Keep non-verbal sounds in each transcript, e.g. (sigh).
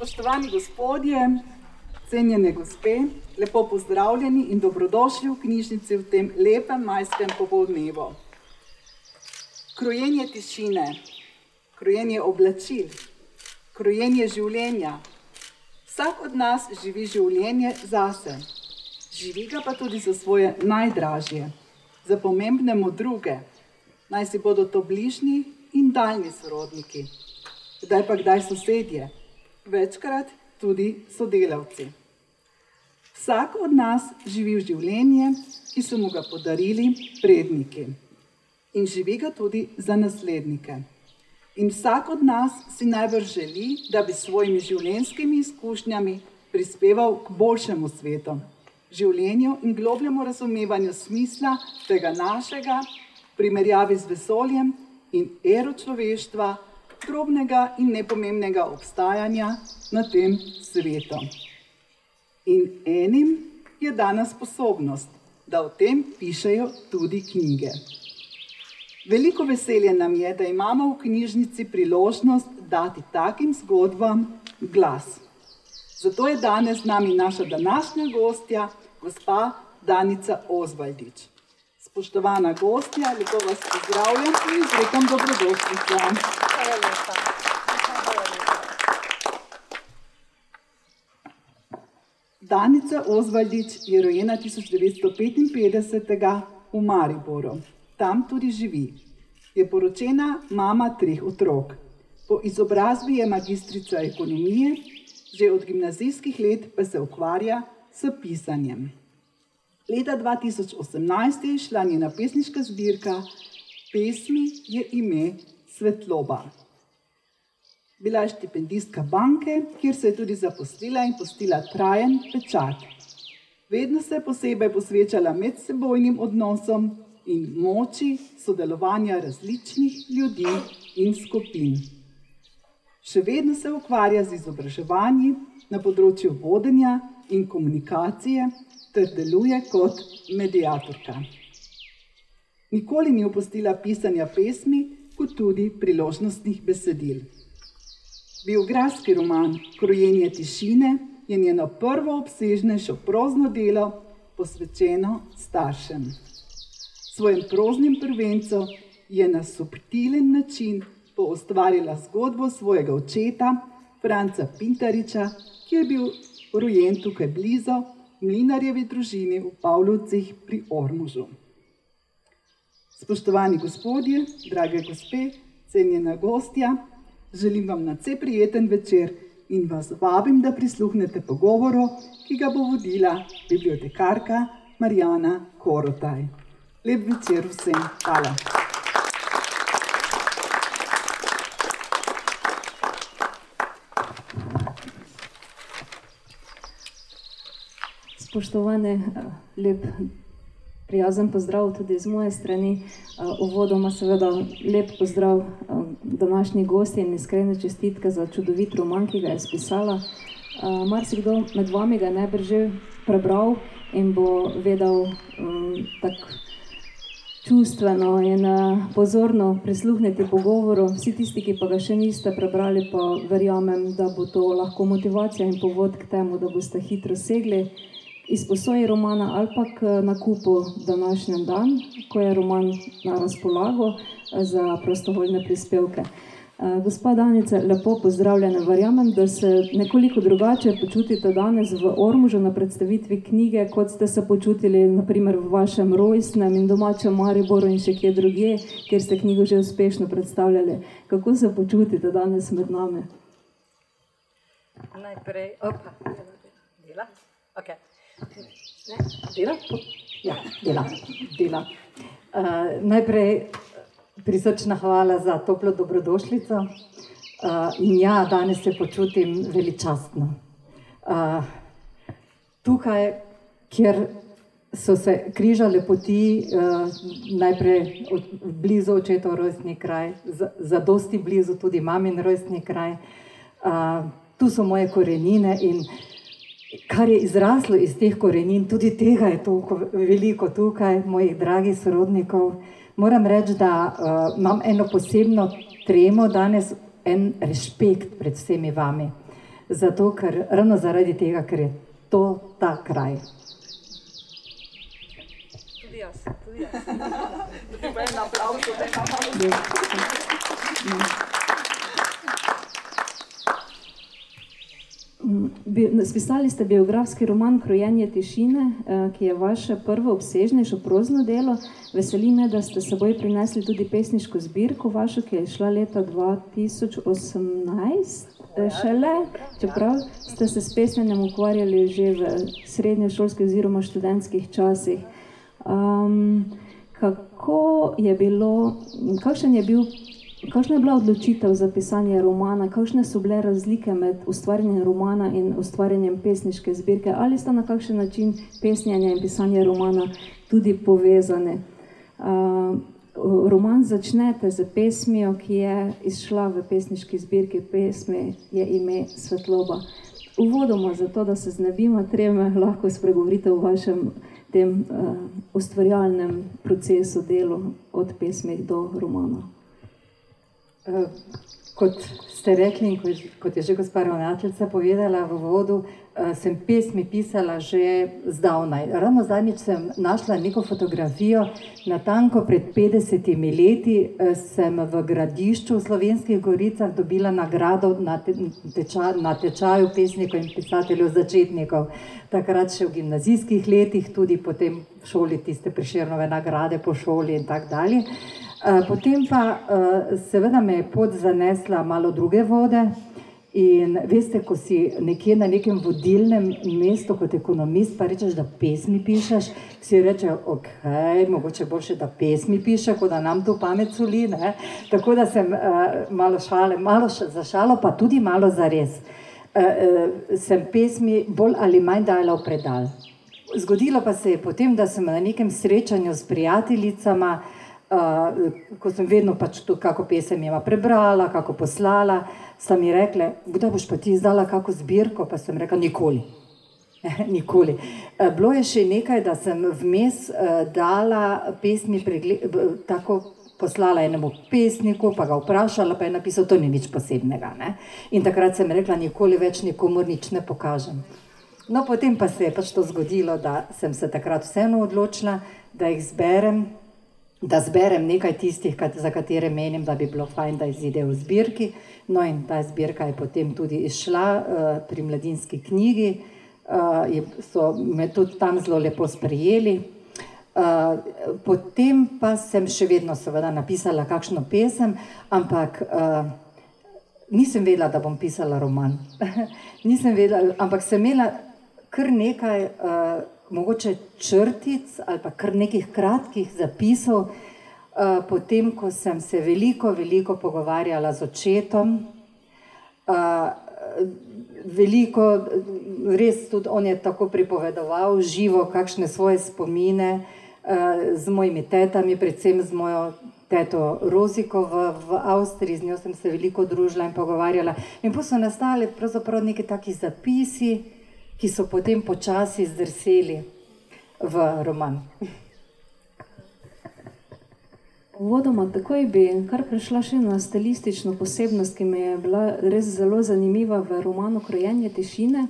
Spoštovani gospodje, cenjene gospe, lepo pozdravljeni in dobrodošli v knjižnici v tem lepem majskem popoldnevu. Krojenje tišine, krojenje oblačil, krojenje življenja. Vsak od nas živi življenje zase, živi ga pa tudi za svoje najdražje, za pomembne mu druge, naj si bodo to bližnji in daljni sorodniki, kdaj pa kdaj sosedje večkrat tudi sodelavci. Vsak od nas živi v življenje, ki so mu ga podarili predniki in živi ga tudi za naslednike. In vsak od nas si najbrž želi, da bi s svojimi življenjskimi izkušnjami prispeval k boljšemu svetu, življenju in globljemu razumevanju smisla tega našega, primerjavi z vesoljem in ero človeštva drobnega in nepomembnega obstajanja na tem svetu. In enim je dana sposobnost, da o tem pišejo tudi knjige. Veliko veselje nam je, da imamo v knjižnici priložnost dati takim zgodbam glas. Zato je danes z nami naša današnja gostja, gospa Danica Ozvaldič. Spoštovana gostja, lepo vas pozdravljam in izrekam dobrodošlico. Danica Ozvaldič je rojena 1955 v Mariboru, tam tudi živi. Je poročena mama treh otrok. Po izobrazbi je magistrica ekonomije, že od gimnazijskih let pa se ukvarja s pisanjem. Leta 2018 je išla njena pesniška zbirka Pesmi je ime Svetloba. Bila je štipendistka banke, kjer se je tudi zaposlila in postila trajen pečat. Vedno se je posebej posvečala medsebojnim odnosom in moči sodelovanja različnih ljudi in skupin. Še vedno se ukvarja z izobraževanji na področju vodenja in komunikacije ter deluje kot medijatorka. Nikoli ni opustila pisanja pesmi, kot tudi priložnostnih besedil. Biografski roman Krojenje tišine je njeno prvo obsežnejšo prozno delo, posvečeno staršem. Svojim proznim prvencem je na subtilen način poustvarila zgodbo svojega očeta, Franca Pintariča, ki je bil rojen tukaj blizu, mlinarjevi družini v Pavlovcih pri Ormužu. Spoštovani gospodje, drage gospe, cenjena gostja, želim vam na vse prijeten večer in vas vabim, da prisluhnete pogovoru, ki ga bo vodila bibliotekarka Marijana Korotaj. Lep večer vsem. Hvala. Spoštovane, lep prijazen pozdrav tudi z moje strani. Uvodoma seveda lep pozdrav današnji gosti in iskrene čestitke za čudovit roman, ki ga je spisala. Marsikdo med vami ga najbrž že prebral in bo vedel tako čustveno in pozorno prisluhniti pogovoru. Vsi tisti, ki pa ga še niste prebrali, pa verjamem, da bo to lahko motivacija in povod k temu, da boste hitro segli izposoji romana ali pa k nakupu današnjem dan, ko je roman na razpolago eh, za prostovoljne prispevke. Eh, gospa Danica, lepo pozdravljena. Verjamem, da se nekoliko drugače počutite danes v Ormužu na predstavitvi knjige, kot ste se počutili naprimer v vašem rojstnem in domačem Mariboru in še kje drugje, kjer ste knjigo že uspešno predstavljali. Kako se počutite danes med nami? Najprej, opa, dela, ok. Dela? Ja, dela. dela. Uh, najprej prisrčna hvala za toplo dobrodošljico. Uh, in ja, danes se počutim veličastno. Uh, tukaj, kjer so se križale poti, uh, najprej od, blizu očetov rojstni kraj, za, za dosti blizu tudi mamin rojstni kraj. Uh, tu so moje korenine in kar je izraslo iz teh korenin, tudi tega je toliko veliko tukaj, mojih dragih sorodnikov. Moram reči, da uh, imam eno posebno tremo danes, en respekt pred vsemi vami. Zato, ker ravno zaradi tega, ker je to ta kraj. Tudi jaz, tudi jaz. (laughs) Treba en aplauz, da je na Spisali ste biografski roman Krojenje tišine, eh, ki je vaše prvo obsežnejše prozno delo. Veseli me, da ste seboj prinesli tudi pesniško zbirko vašo, ki je šla leta 2018. Eh, šele, čeprav ste se s pesmenjem ukvarjali že v srednješolskih oziroma študentskih časih. Um, kako je bilo, kakšen je bil Kakšna je bila odločitev za pisanje romana, kakšne so bile razlike med ustvarjanjem romana in ustvarjanjem pesniške zbirke, ali sta na kakšen način pesnjenje in pisanje romana tudi povezane? Uh, roman začnete z pesmijo, ki je izšla v pesniški zbirki, pesmi je ime Svetloba. Uvodoma, zato da se znebimo treme, lahko spregovorite o vašem tem uh, ustvarjalnem procesu, delu od pesmi do romana. Eh, kot ste rekli, in kot je že gospa ravnateljica povedala v vodu, eh, sem pesmi pisala že zdavnaj. Ravno zadnjič sem našla neko fotografijo, natanko pred 50 leti eh, sem v gradišču v Slovenskih goricah dobila nagrado na, teča, na tečaju pesnikov in pisateljev začetnikov. Takrat še v gimnazijskih letih, tudi potem v šoli tiste priširnove nagrade po šoli in tako dalje. Eh, potem pa, eh, seveda, me je pot zanesla malo druge vode. In veste, ko si nekje na nekem vodilnem mestu kot ekonomist, pa rečeš, da pesmi pišeš, si reče, ok, mogoče boljše, da pesmi piše, kot da nam to pamet soli. Ne? Tako da sem uh, malo šale, malo za šalo, pa tudi malo za res. Uh, uh, sem pesmi bolj ali manj dala v predal. Zgodilo pa se je potem, da sem na nekem srečanju s prijateljicama, uh, ko sem vedno pač to, kako pesem ima prebrala, kako poslala, sta mi rekle, da boš pa ti izdala kako zbirko, pa sem rekla, nikoli. (laughs) nikoli. Uh, bilo je še nekaj, da sem vmes uh, dala pesmi pregled, tako. Poslala enemu pesniku, pa ga vprašala, pa je napisal, to ni nič posebnega. Ne? In takrat sem rekla, nikoli več nikomor nič ne pokažem. No, potem pa se je pač to zgodilo, da sem se takrat vseeno odločila, da jih zberem da zberem nekaj tistih, za katere menim, da bi bilo fajn, da izide v zbirki. No, in ta zbirka je potem tudi izšla uh, pri mladinski knjigi, uh, so me tudi tam zelo lepo sprejeli. Uh, potem pa sem še vedno, seveda, napisala kakšno pesem, ampak uh, nisem vedela, da bom pisala roman. (laughs) nisem vedela, ampak sem imela kar nekaj. Mogoče črtic ali pa kar nekih kratkih zapisov, uh, potem ko sem se veliko, veliko pogovarjala z očetom. Uh, veliko, res tudi on je tako pripovedoval, živo, kakšne svoje spomine uh, z mojimi tetami, predvsem z mojo. Teto Roziko v, v Avstriji, z njo sem se veliko družila in pogovarjala. In pa so nastale pravzaprav neki taki zapisi, ki so potem počasi zdrseli v roman. Vodoma, takoj bi kar prešla še na stilistično posebnost, ki mi je bila res zelo zanimiva v romanu Krojenje tišine.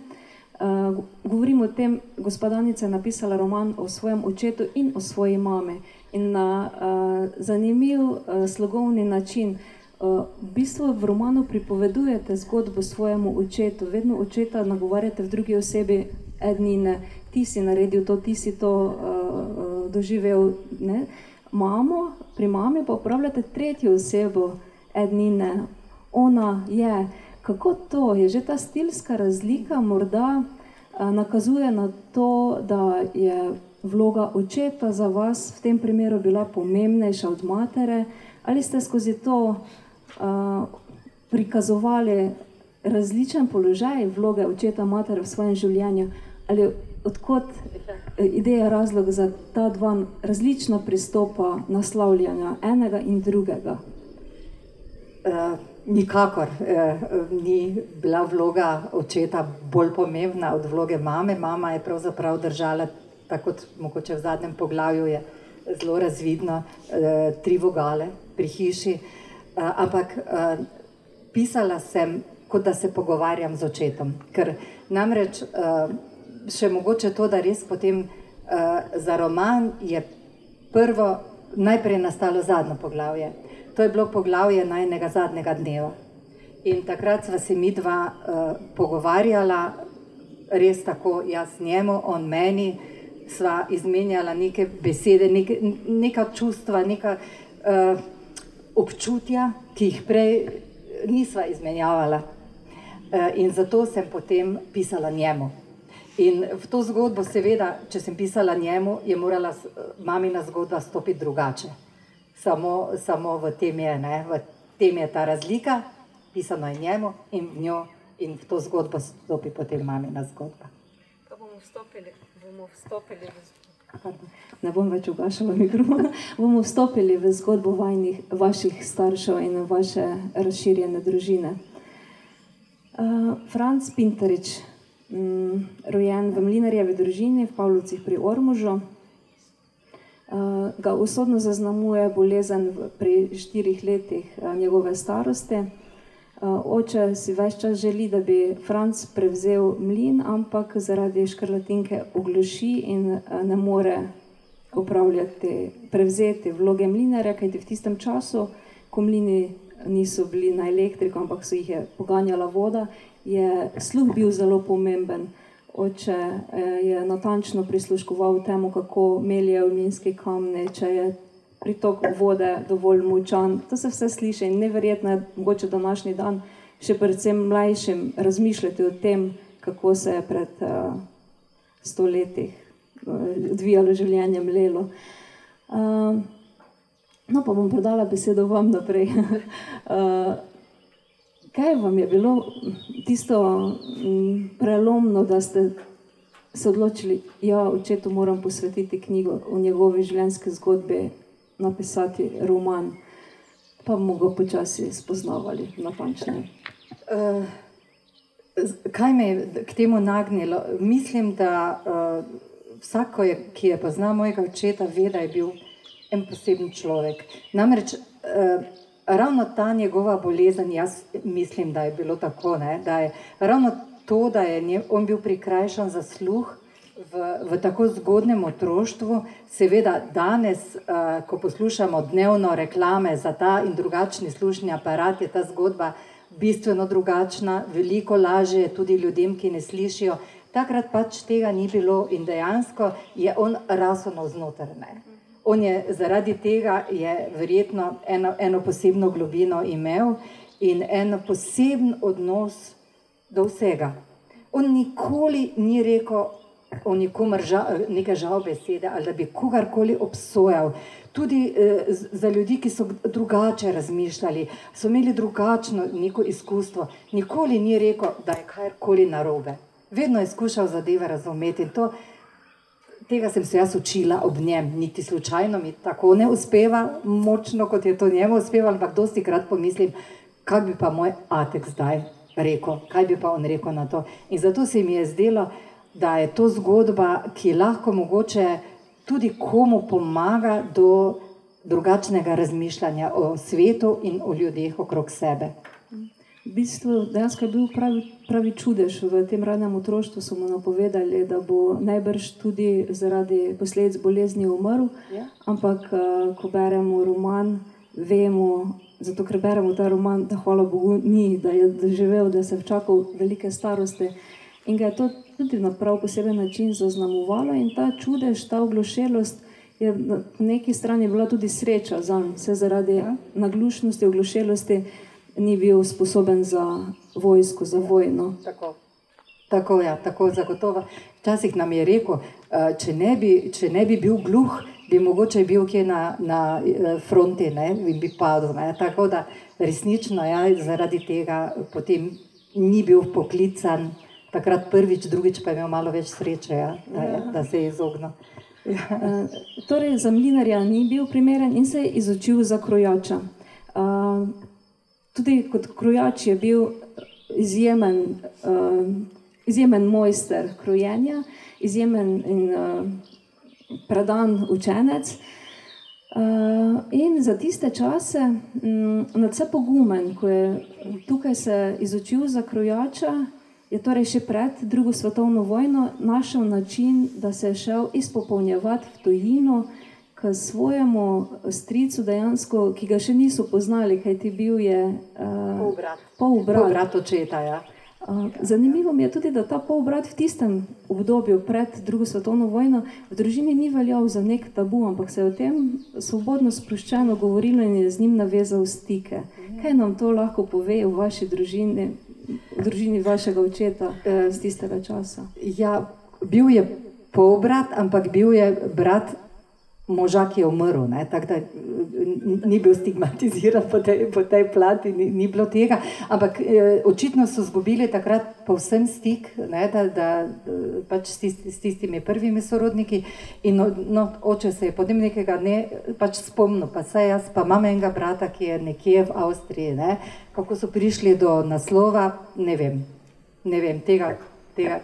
Uh, govorim o tem, gospodanica je napisala roman o svojem očetu in o svoji mami. In na uh, zanimiv uh, slogovni način uh, v bistvu v romanu pripovedujete zgodbo svojemu očetu, vedno očeta nagovarjate v drugi osebi, ednine, ti si naredil to, ti si to uh, doživel. Ne? Mamo, pri mami pa upravljate tretjo osebo, ednine, ona je. Kako to je, že ta stilska razlika morda uh, nakazuje na to, da je vloga očeta za vas v tem primeru bila pomembnejša od matere, ali ste skozi to prikazovali različen položaj vloge očeta in matere v svojem življenju, ali odkot e, ideja razlog za ta dva različna pristopa naslavljanja enega in drugega? Uh, nikakor uh, ni bila vloga očeta bolj pomembna od vloge mame. Mama je pravzaprav držala, tako kot mogoče v zadnjem poglavju je zelo razvidno, uh, tri vogale pri hiši. Uh, ampak uh, pisala sem kot da se pogovarjam z očetom. Ker namreč uh, še mogoče to, da res potem za roman je prvo, najprej nastalo zadnjo poglavje. To je bilo poglavje najnega zadnjega dneva. In takrat sva se mi dva uh, pogovarjala, res tako, jaz njemu, on meni, sva izmenjala neke besede, neke, neka čustva, neka uh, občutja, ki jih prej nisva izmenjavala. Uh, in zato sem potem pisala njemu. In v to zgodbo, seveda, če sem pisala njemu, je morala mamina zgodba stopiti drugače. Samo, samo v, tem je, ne, v tem je ta razlika, pisano je njemu in v njo in v to zgodbo stopi potem mamina zgodba. Pa bomo vstopili, bomo vstopili v zgodbo. (laughs) Ne bom več ugašala mikrofona. bomo vstopili v zgodbo vajnih, vaših staršev in vaše razširjene družine. Uh, Franz Pinterič, um, rojen v Mlinarjevi družini v Pavlovcih pri Ormužu, uh, ga usodno zaznamuje bolezen pri štirih letih uh, njegove starosti. Eh, oče si več čas želi, da bi Franc prevzel mlin, ampak zaradi škrlatinke ogluši in eh, ne more upravljati, prevzeti vloge mlinarja, kajti v tistem času, ko mlini niso bili na elektriko, ampak so jih je poganjala voda, je sluh bil zelo pomemben. Oče eh, je natančno prisluškoval temu, kako meljejo mlinske kamne, če je pritok vode dovolj močan. To se vse sliši in neverjetno je, mogoče današnji dan, še predvsem mlajšim, razmišljati o tem, kako se je pred uh, stoletji uh, odvijalo življenje mlelo. Uh, no, pa bom predala besedo vam naprej. uh, (laughs) kaj vam je bilo tisto um, prelomno, da ste se odločili, da ja, očetu moram posvetiti knjigo o njegovi življenjski zgodbi? Napisati roman, pa bomo ga počasi spoznavali natančno. Uh, kaj me je k temu nagnilo? Mislim, da uh, vsak, ki je poznal mojega očeta, ve, da je bil en poseben človek. Namreč uh, ravno ta njegova bolezen, jaz mislim, da je bilo tako, ne, da je ravno to, da je nje, on bil prikrajšan za sluh v, v tako zgodnem otroštvu, seveda danes, uh, ko poslušamo dnevno reklame za ta in drugačni slušni aparat, je ta zgodba bistveno drugačna, veliko lažje tudi ljudem, ki ne slišijo. Takrat pač tega ni bilo in dejansko je on rasel znotraj. On je zaradi tega je verjetno eno, eno posebno globino imel in en poseben odnos do vsega. On nikoli ni rekel, o nikomer žal, neke žal besede ali da bi kogarkoli obsojal. Tudi eh, za ljudi, ki so drugače razmišljali, so imeli drugačno neko izkustvo. Nikoli ni rekel, da je karkoli narobe. Vedno je skušal zadeve razumeti. To, tega sem se jaz učila ob njem, niti slučajno mi tako ne uspeva, močno kot je to njemu uspevalo, ampak dosti krat pomislim, kaj bi pa moj atek zdaj rekel, kaj bi pa on rekel na to. In zato se mi je zdelo, da da je to zgodba, ki lahko mogoče tudi komu pomaga do drugačnega razmišljanja o svetu in o ljudeh okrog sebe. V bistvu dejansko je bil pravi, pravi čudež v tem ranem otroštvu. So mu napovedali, da bo najbrž tudi zaradi posledic bolezni umrl. Ja. Ampak, eh, ko beremo roman, vemo, zato ker beremo ta roman, da hvala Bogu ni, da je doživel, da se je včakal velike starosti in ga je to tudi na prav poseben način zaznamovalo in ta čudež, ta oglošelost je na neki strani bila tudi sreča za njega, se zaradi ja. naglušnosti, oglošelosti ni bil sposoben za vojsko, za vojno. Tako. Tako, ja, tako zagotovo. Včasih nam je rekel, eh, če ne bi, če ne bi bil gluh, bi mogoče bil kje na, na eh, fronti ne, in bi padel. Ne. Tako da resnično ja, zaradi tega potem ni bil poklican takrat prvič, drugič pa je imel malo več sreče, ja, da, je, da se je izognil. Ja. Uh, torej, za mlinarja ni bil primeren in se je izučil za krojača. Uh, tudi kot krojač je bil izjemen, uh, izjemen mojster krojenja, izjemen in uh, predan učenec. Uh, in za tiste čase, um, nadvse pogumen, ko je tukaj se izučil za krojača, je torej še pred drugo svetovno vojno našel način, da se je šel izpopolnjevati v tujino k svojemu stricu, dejansko, ki ga še niso poznali, kaj ti bil je uh, Polbrat. polbrat. Brat očeta, ja. Uh, Zanimivo mi je tudi, da ta polbrat v tistem obdobju pred drugo svetovno vojno v družini ni veljal za nek tabu, ampak se je o tem svobodno sproščeno govorilo in je z njim navezal stike. Kaj nam to lahko pove v vaši družini, družini vašega očeta eh, z tistega časa? Ja, bil je polbrat, ampak bil je brat moža, ki je umrl. ne, Tako da ni bil stigmatiziran po tej, po tej plati, ni, ni bilo tega. Ampak eh, očitno so izgubili takrat povsem stik ne, da, da, eh, pač s, tisti, s tistimi prvimi sorodniki. In no, no, oče se je potem nekega dne pač spomnil, pa saj jaz pa imam enega brata, ki je nekje v Avstriji. Ne, kako so prišli do naslova, ne vem, ne vem tega. tega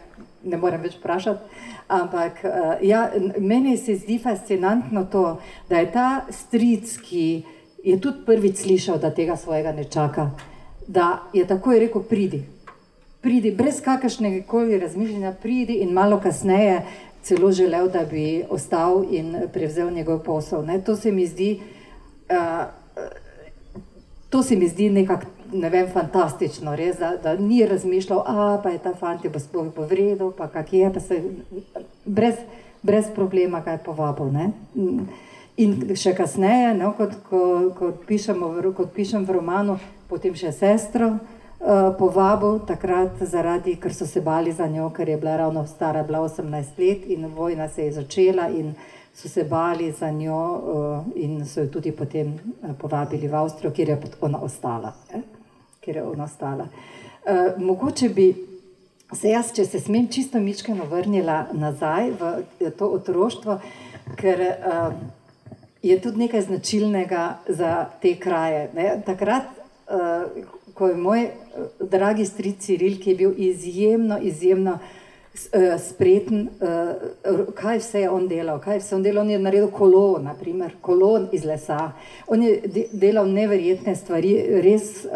Ne morem več vprašati, ampak uh, ja, meni se zdi fascinantno to, da je ta stric, ki je tudi prvič slišal, da tega svojega ne čaka, da je takoj rekel: Pridi, pridi, brez kakršnega koli razmišljanja, pridi in malo kasneje celo želel, da bi ostal in prevzel njegov posel. Ne? To se mi zdi. Uh, To se mi zdi nekako, ne vem, fantastično, res, da, da ni razmišljal, a pa je ta fant bo sploh bo vredel, pa kak je, pa se brez, brez problema ga je povabil. Ne? In še kasneje, no, kot, ko, kot, pišemo, kot pišem v romanu, potem še sestro uh, povabil, takrat zaradi, ker so se bali za njo, ker je bila ravno stara, bila 18 let in vojna se je začela in so se bali za njo uh, in so jo tudi potem uh, povabili v Avstrijo, kjer je ona ostala. Eh? Kjer je ona ostala. Uh, mogoče bi se jaz, če se smem, čisto mičkeno vrnila nazaj v eh, to otroštvo, ker uh, je tudi nekaj značilnega za te kraje. Ne? Takrat, uh, ko je moj dragi stric Ciril, ki je bil izjemno, izjemno eh, spreten, kaj vse je on delal. Kaj vse on, delal? on je naredil kolo, naprimer, kolon iz lesa. On je de delal neverjetne stvari, res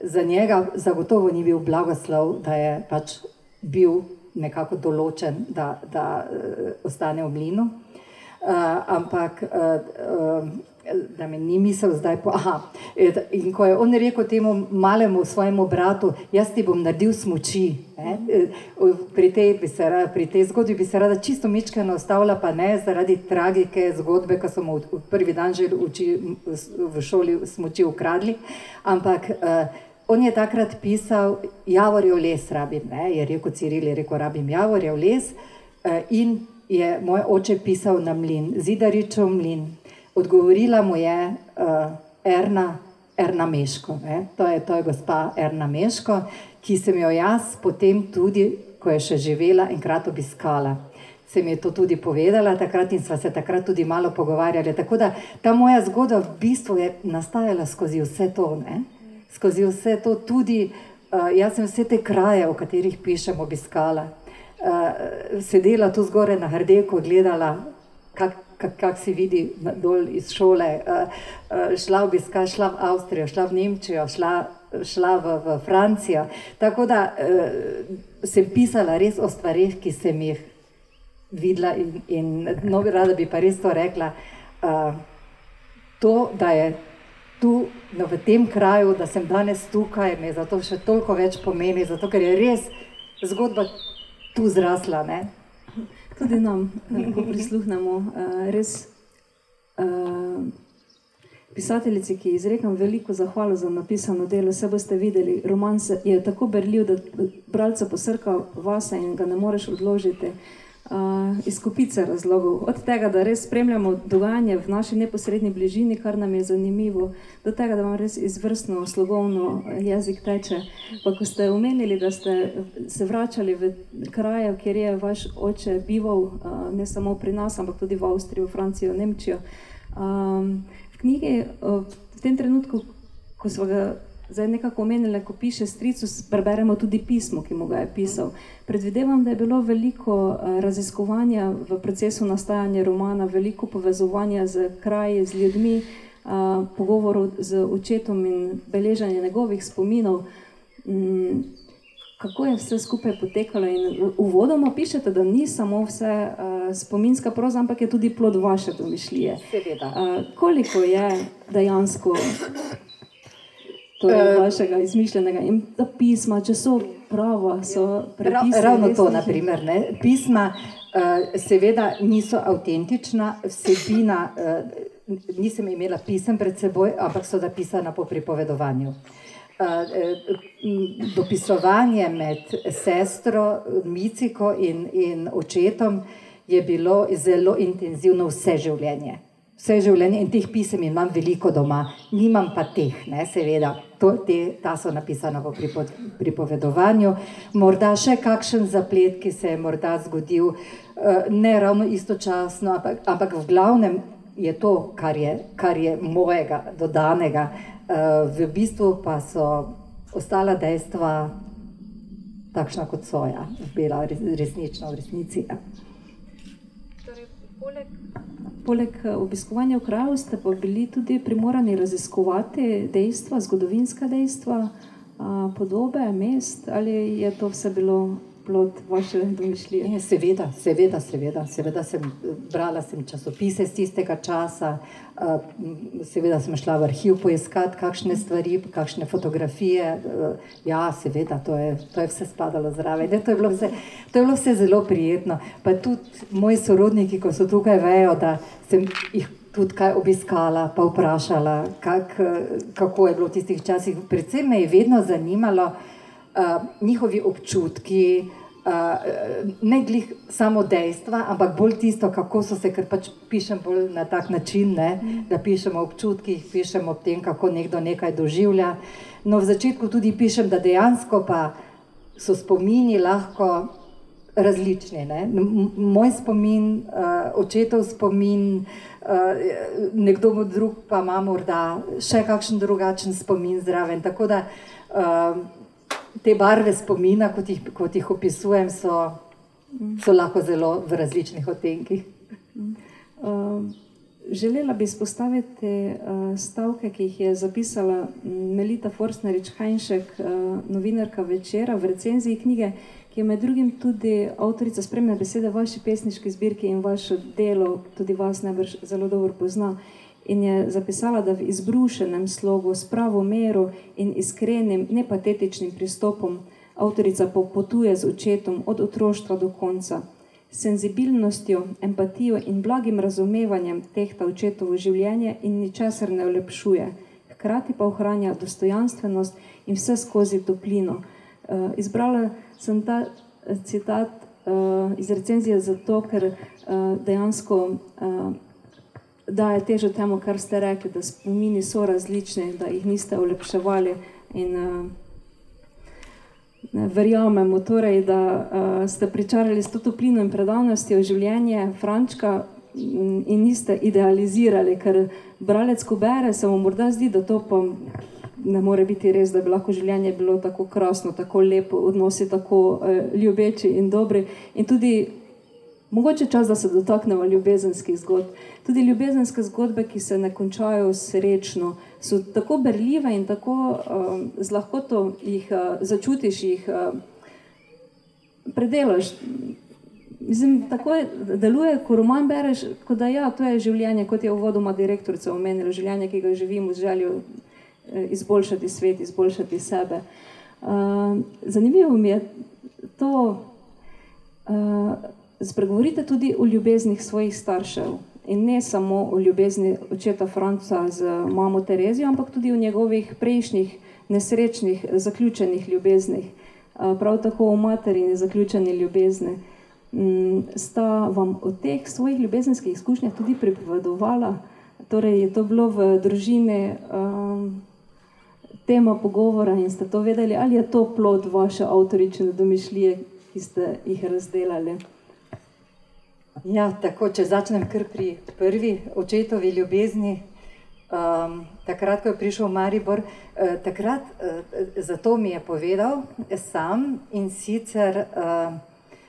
za njega zagotovo ni bil blagoslov, da je pač bil nekako določen, da, da uh, ostane v mlinu. Uh, ampak uh, uh, da me ni misel zdaj po. Aha, eh, in ko je on rekel temu malemu svojemu bratu, jaz ti bom naredil smoči. Eh, Pri tej, se, pri tej zgodbi bi se rada čisto mičkano ostavila, pa ne zaradi tragike zgodbe, mu v- v prvi dan že uči, v šoli smoči ukradli. Ampak uh, on je takrat pisal, javorjev les rabim, ne? je rekel Ciril, je rekel, rabim javorjev les. Uh, in je moj oče pisal na mlin, zidaričev mlin. Odgovorila mu je uh, Erna, Erna Meško. Ne? To, je, to je gospa Erna Meško, ki sem jo jaz potem tudi, ko je še živela, enkrat obiskala. Se mi je to tudi povedala takrat in sva se takrat tudi malo pogovarjali. Tako da ta moja zgodba v bistvu je nastajala skozi vse to. Ne? Skozi vse to tudi, uh, jaz sem vse te kraje, o katerih pišem, obiskala. Uh, sedela tu zgore na Hrdeku, gledala, kako kak, kak si vidi dol iz šole, uh, uh, šla obiska, šla v Avstrijo, šla v Nemčijo, šla, šla v, v Francijo. Tako da uh, sem pisala res o stvarih, ki sem jih videla in, in no, rada bi pa res to rekla. Uh, to, da je tu no, v tem kraju, da sem danes tukaj, me zato še toliko več pomeni, zato ker je res zgodba tu zrasla. Ne? Tudi nam, eh, ko prisluhnemo, eh, res eh, pisateljici, ki izrekam veliko zahvalo za napisano delo. Vse boste videli, roman se je tako berljiv, da bralca posrka vase in ga ne moreš odložiti. Uh, iz kupice razlogov, od tega, da res spremljamo dogajanje v naši neposrednji bližini, kar nam je zanimivo, do tega, da vam res izvrstno slogovno jezik teče. Pa ko ste omenili, da ste se vračali v kraje, kjer je vaš oče bival, uh, ne samo pri nas, ampak tudi v Avstrijo, Francijo, Nemčijo. Um, v knjigi, uh, v tem trenutku, ko smo ga Zdaj nekako omenili, ko piše stricu, preberemo tudi pismo, ki mu ga je pisal. Predvidevam, da je bilo veliko eh, raziskovanja v procesu nastajanja romana, veliko povezovanja z kraji, z ljudmi, eh, pogovorov z očetom in beleženje njegovih spominov. Mm, kako je vse skupaj potekalo? In uvodoma pišete, da ni samo vse uh, spominska proza, ampak je tudi plod vaše domišljije. Seveda. Uh, koliko je dejansko torej, uh, vašega izmišljenega in pisma, če so prava, so prepisi, Ravno to, naprimer, ne? pisma uh, seveda niso avtentična, vsebina, uh, nisem imela pisem pred seboj, ampak so napisana po pripovedovanju. Dopisovanje med sestro Miciko in, in očetom je bilo zelo intenzivno vse življenje. Vse življenje in teh pisem imam veliko doma, nimam pa teh, ne, seveda, to, te, ta so napisana v pripovedovanju. Morda še kakšen zaplet, ki se je morda zgodil, ne ravno istočasno, ampak, ampak v glavnem je to, kar je, kar je mojega, dodanega. V bistvu pa so ostala dejstva takšna, kot so, ja, bila resnična v resnici. Ja. Poleg Poleg eh, obiskovanja v kraju ste pa bili tudi primorani raziskovati dejstva, zgodovinska dejstva, podobe mest, ali je to vse bilo plod vaše domišljije? Seveda, seveda, seveda, seveda sem brala sem časopise iz tistega časa, seveda sem šla v arhiv poiskati kakšne stvari, kakšne fotografije. Ja, seveda, to je, to je vse spadalo zraven. Ne, to, je vse, to je bilo vse zelo prijetno. Pa tudi moji sorodniki, ko so tukaj, vejo, da sem jih tudi kaj obiskala, pa vprašala, kak, kako je bilo v tistih časih. Predvsem me je vedno zanimalo uh, njihovi občutki, ne glih samo dejstva, ampak bolj tisto, kako so se, ker pač pišem bolj na tak način, ne, da pišem o občutkih, pišem o tem, kako nekdo nekaj doživlja. No, v začetku tudi pišem, da dejansko pa so spomini lahko različni. Ne. Moj spomin, uh, očetov spomin, nekdo drug pa ima morda še kakšen drugačen spomin zraven. Tako da te barve spomina, kot jih, kot jih opisujem, so, so lahko zelo v različnih odtenkih. Uh, želela bi izpostaviti uh, stavke, ki jih je zapisala Melita Forstnerič Hajnšek, uh, novinarka večera v recenziji knjige, ki je med drugim tudi avtorica spremne besede vaši pesniški zbirki in vaše delo, tudi vas najbrž zelo dobro pozna. Uh, in je zapisala, da v izbrušenem slogu, s pravo mero in iskrenim, nepatetičnim pristopom avtorica popotuje z očetom od otroštva do konca. Senzibilnostjo, empatijo in blagim razumevanjem tehta očetovo življenje in ničesar ne olepšuje, hkrati pa ohranja dostojanstvenost in vse skozi toplino. Uh, izbrala sem ta citat uh, iz recenzije zato, ker uh, dejansko uh, daje težo temu, kar ste rekli, da spomini so različni, da jih niste ulepševali. In, uh, verjamemo, torej, da uh, ste pričarali s to toplino in predanostjo življenje Frančka in niste idealizirali, ker bralec, ko bere, se mu morda zdi, da to pa. Ne more biti res, da bi lahko življenje bilo tako krasno, tako lepo, odnosi tako uh, ljubeči in dobri. In tudi Mogoče čas, da se dotaknemo ljubezenskih zgodb. Tudi ljubezenske zgodbe, ki se ne končajo srečno, so tako berljive in tako uh, z lahkoto jih uh, začutiš, jih uh, predelaš. Mislim, tako je, deluje, ko roman bereš, kot da ja, to je življenje, kot je uvodoma direktorica omenila, življenje, ki ga živimo z željo izboljšati svet, izboljšati sebe. Uh, zanimivo mi je to. Uh, spregovorite tudi o ljubeznih svojih staršev in ne samo o ljubezni očeta Franca z mamo Terezijo, ampak tudi o njegovih prejšnjih nesrečnih, zaključenih ljubeznih, prav tako o materini zaključeni ljubezni. Mm, sta vam o teh svojih ljubezenskih izkušnjah tudi pripovedovala, torej je to bilo v družini um, tema pogovora in ste to vedeli, ali je to plod vaše avtorične domišljije, ki ste jih razdelali? Ja, tako, če začnem kar pri prvi očetovi ljubezni. Um, takrat, ko je prišel Maribor, uh, takrat uh, zato mi je povedal sam in sicer uh,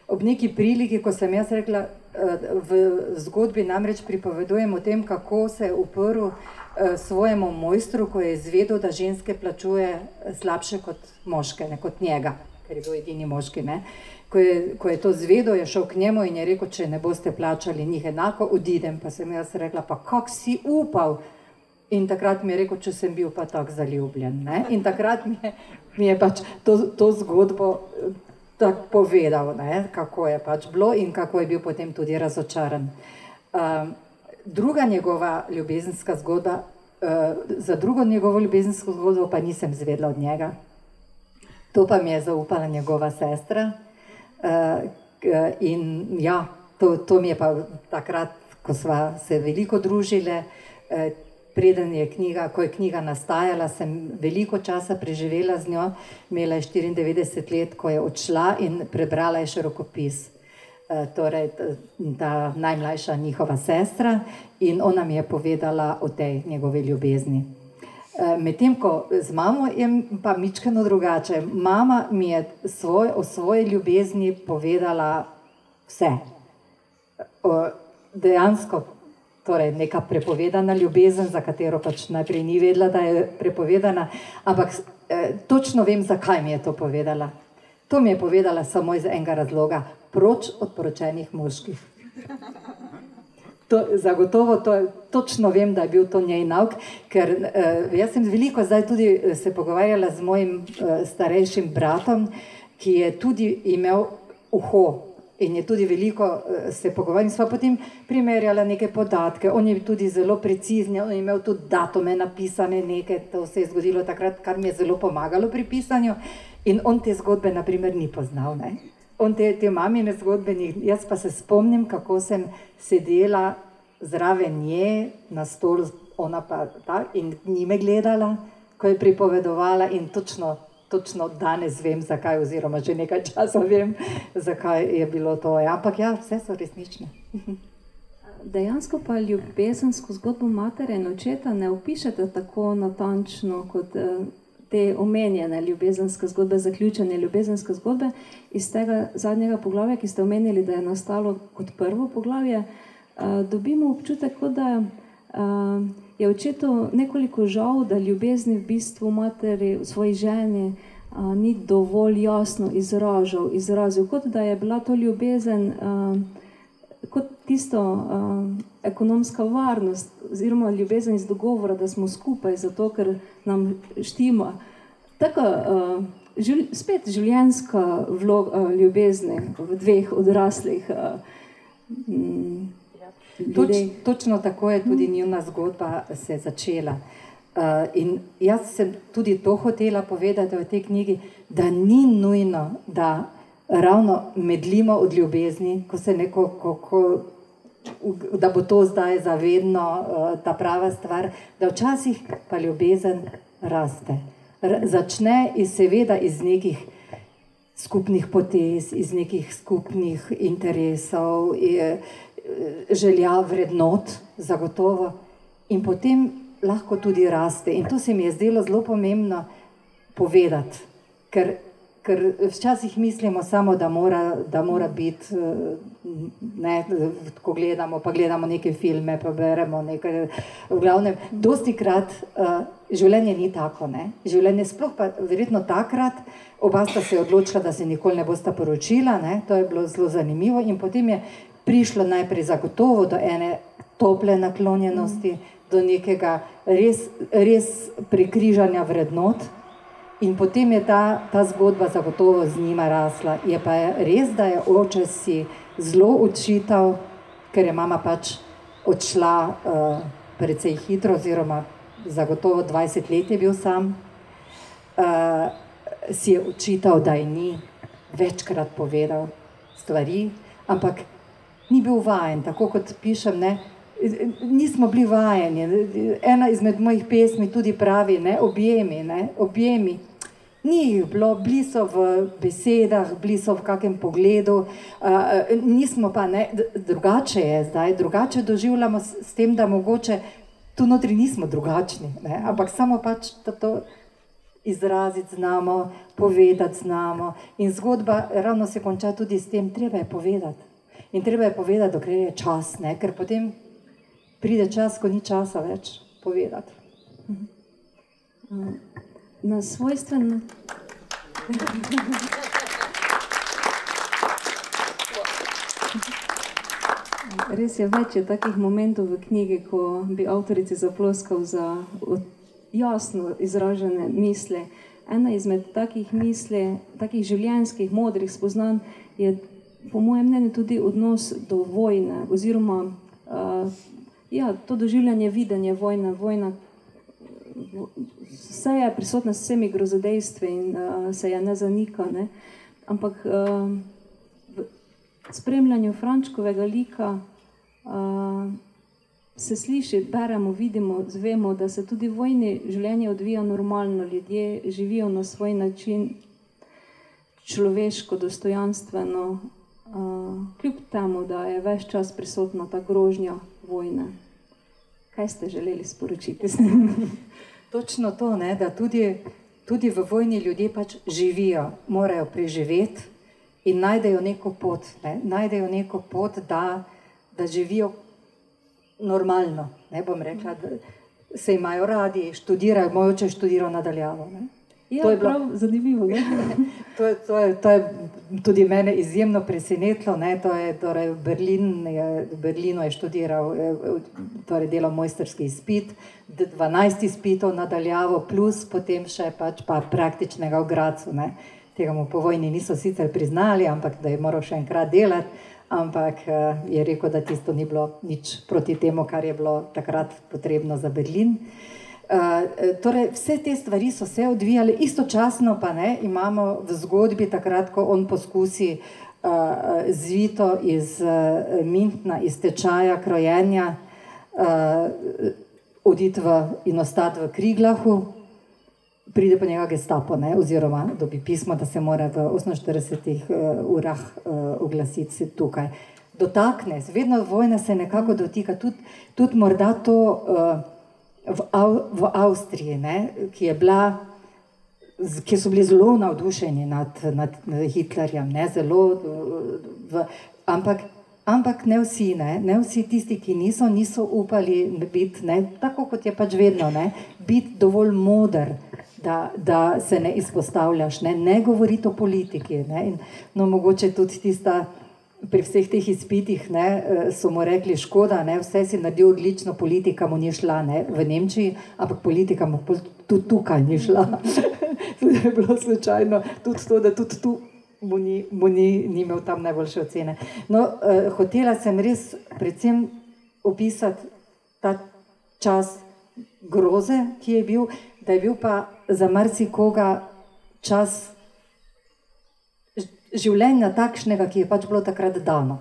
ob neki priliki, ko sem jaz rekla, uh, v zgodbi namreč pripovedujem o tem, kako se je uprl uh, svojemu mojstru, ko je izvedel, da ženske plačuje slabše kot moške, ne kot njega, ker je bil edini moški. Ne. Ko je, ko je to zvedel, je šel k njemu in je rekel, če ne boste plačali njih enako, odidem. Pa sem jaz rekla, pa kak si upal? In takrat mi je rekel, če sem bil pa tako zaljubljen. Ne? In takrat mi je, mi je pač to, to zgodbo tako povedal, ne? kako je pač bilo in kako je bil potem tudi razočaran. Um, druga njegova ljubezenska zgodba, uh, za drugo njegovo ljubezensko zgodbo pa nisem zvedla od njega. To pa mi je zaupala njegova sestra. Uh, in ja, to, to mi je pa takrat, ko smo se veliko družili. Uh, preden je knjiga, ko je knjiga nastajala, sem veliko časa preživela z njo, imela je 94 let, ko je odšla in prebrala je še rokopis. E, torej, ta najmlajša njihova sestra, in ona mi je povedala o tej njegovi ljubezni. E, medtem ko z mamo je pa mičkano drugače. Mama mi je svoj, o svoji ljubezni povedala vse. O, dejansko torej neka prepovedana ljubezen, za katero pač najprej ni vedela, da je prepovedana, ampak eh, točno vem, zakaj mi je to povedala. To mi je povedala samo iz enega razloga: proč od poročenih moških. To, zagotovo to, točno vem, da je bil to njej nauk, ker eh, jaz sem veliko zdaj tudi eh, se pogovarjala z mojim eh, starejšim bratom, ki je tudi imel uho in je tudi veliko eh, se pogovarjal. Sva potem primerjala neke podatke, on je tudi zelo precizni, on je imel tudi datume napisane, nekaj, to se je zgodilo takrat, kar mi je zelo pomagalo pri pisanju. In on te zgodbe, na primer, ni poznal. Ne? On te, te mamine zgodbe, ni, jaz pa se spomnim, kako sem sedela zraven nje na stolu, ona pa ta in njime gledala, ko je pripovedovala in točno točno danes vem, zakaj, oziroma že nekaj (laughs) časa vem, zakaj je bilo to. Ampak ja, vse so resnične. Dejansko pa ljubezensko zgodbo matere in očeta ne opišete tako natančno kot eh, te omenjene ljubezenske zgodbe, zaključene ljubezenske zgodbe. Iz tega zadnjega poglavja, ki ste omenili, da je nastalo kot prvo poglavje, eh, dobimo občutek, da uh, je očetu nekoliko žal, da ljubezni v bistvu materi, v svoji ženi, uh, ni dovolj jasno izražal, izrazil, kot da je bila to ljubezen kot tisto ekonomska varnost, oziroma ljubezen iz dogovora, da smo skupaj, zato ker nam štima. Tako, uh, živl, spet življenjska vloga uh, ljubezni v dveh odraslih. Uh, Toč, točno tako je tudi njena zgodba se začela. Uh, in jaz sem tudi to hotela povedati v tej knjigi, da ni nujno, da ravno medlimo od ljubezni, ko se neko, ko, ko, da bo to zdaj zavedno uh, ta prava stvar, da včasih pa ljubezen raste. R začne iz seveda iz nekih skupnih potez, iz nekih skupnih interesov. Je, želja, vrednot, zagotovo, in potem lahko tudi raste. In to se mi je zdelo zelo pomembno povedati, ker, ker včasih mislimo samo, da mora, da mora biti, ne, ko gledamo, pa gledamo neke filme, pa beremo nekaj. V glavnem, dosti krat uh, življenje ni tako. Ne. Življenje sploh pa verjetno takrat. Oba sta se odločila, da se nikoli ne bosta poročila, ne? to je bilo zelo zanimivo. In potem je prišlo najprej zagotovo do ene tople naklonjenosti, do nekega res, res prekrižanja vrednot. In potem je ta, ta zgodba zagotovo z njima rasla. Je pa res, da je oče si zelo očital, ker je mama pač odšla uh, precej hitro, oziroma zagotovo 20 let je bil sam, uh, si je očital, da je ni večkrat povedal stvari, ampak ni bil vajen, tako kot pišem. Ne? Nismo bili vajeni. Ena izmed mojih pesmi tudi pravi, ne? objemi, ne? objemi. Ni jih bilo, bili so v besedah, bili so v kakem pogledu, uh, nismo pa, ne, drugače je zdaj, drugače doživljamo s, s tem, da mogoče tu notri nismo drugačni, ne? ampak samo pač, da to izraziti znamo, povedati znamo. In zgodba ravno se konča tudi s tem, treba je povedati. In treba je povedati, dokler je čas, ne? ker potem pride čas, ko ni časa več povedati. Na svojstven Res je več je takih momentov v knjigi, ko bi avtorici zaploskal za jasno izražene misli. Ena izmed takih misli, takih življenjskih, modrih spoznanj je, po mojem mnenju, tudi odnos do vojne, oziroma uh, ja, to doživljanje videnja vojne. Vojna, vse je prisotna s vsemi grozodejstvi in uh, se je ne zanika. Ne? Ampak uh, v spremljanju Frančkovega lika uh, se sliši, beremo, vidimo, zvemo, da se tudi vojni življenje odvija normalno, ljudje živijo na svoj način, človeško, dostojanstveno, uh, kljub temu, da je več čas prisotna ta grožnja vojne. Kaj ste želeli sporočiti s tem? (laughs) Točno to, ne, da tudi, tudi v vojni ljudje pač živijo, morajo preživeti in najdejo neko pot, ne, najdejo neko pot, da, da živijo normalno. Ne bom rekla, da se imajo radi, študirajo, mojoče študirajo nadaljavo. Ne. Ja, to je bilo zanimivo. (laughs) to, je, to, je, to je tudi mene izjemno presenetilo. To je, torej, Berlin je, v Berlinu je študiral, torej delal mojsterski izpit, 12 izpitov nadaljavo, plus potem še pač pa praktičnega v Gracu. Ne. Tega mu po vojni niso sicer priznali, ampak da je moral še enkrat delati ampak eh, je rekel, da tisto ni bilo nič proti temu, kar je bilo takrat potrebno za Berlin. Uh, torej, vse te stvari so se odvijale, istočasno pa ne, imamo v zgodbi, takrat, ko on poskusi uh, zvito iz uh, Mintna, iz tečaja krojenja, uh, oditi in ostati v Kriglahu, pride po njega gestapo, ne, oziroma dobi pismo, da se mora v 48 uh, urah uh, oglasiti tukaj. Dotakne se, vedno vojna se nekako dotika, tudi, tudi morda to uh, v, Av, v Avstriji, ne, ki, bila, ki so bili zelo navdušeni nad, nad Hitlerjem, ne, zelo, v, ampak, ampak ne vsi, ne, ne vsi tisti, ki niso, niso upali biti, ne, tako kot je pač vedno, ne, biti dovolj moder da, da se ne izpostavljaš, ne, ne govoriti o politiki. Ne, in, no, mogoče tudi tista, pri vseh teh izpitih ne, eh, so mu rekli, škoda, ne, vse si naredil odlično, politika mu ni šla ne, v Nemčiji, ampak politika mu tudi tukaj ni šla. (laughs) je bilo slučajno tudi to, da tudi tu. Mu ni, mu ni, ni imel tam najboljše ocene. No, uh, hotela sem res predvsem opisati ta čas groze, ki je bil, da je bil pa za marsikoga čas življenja takšnega, ki je pač bilo takrat dano.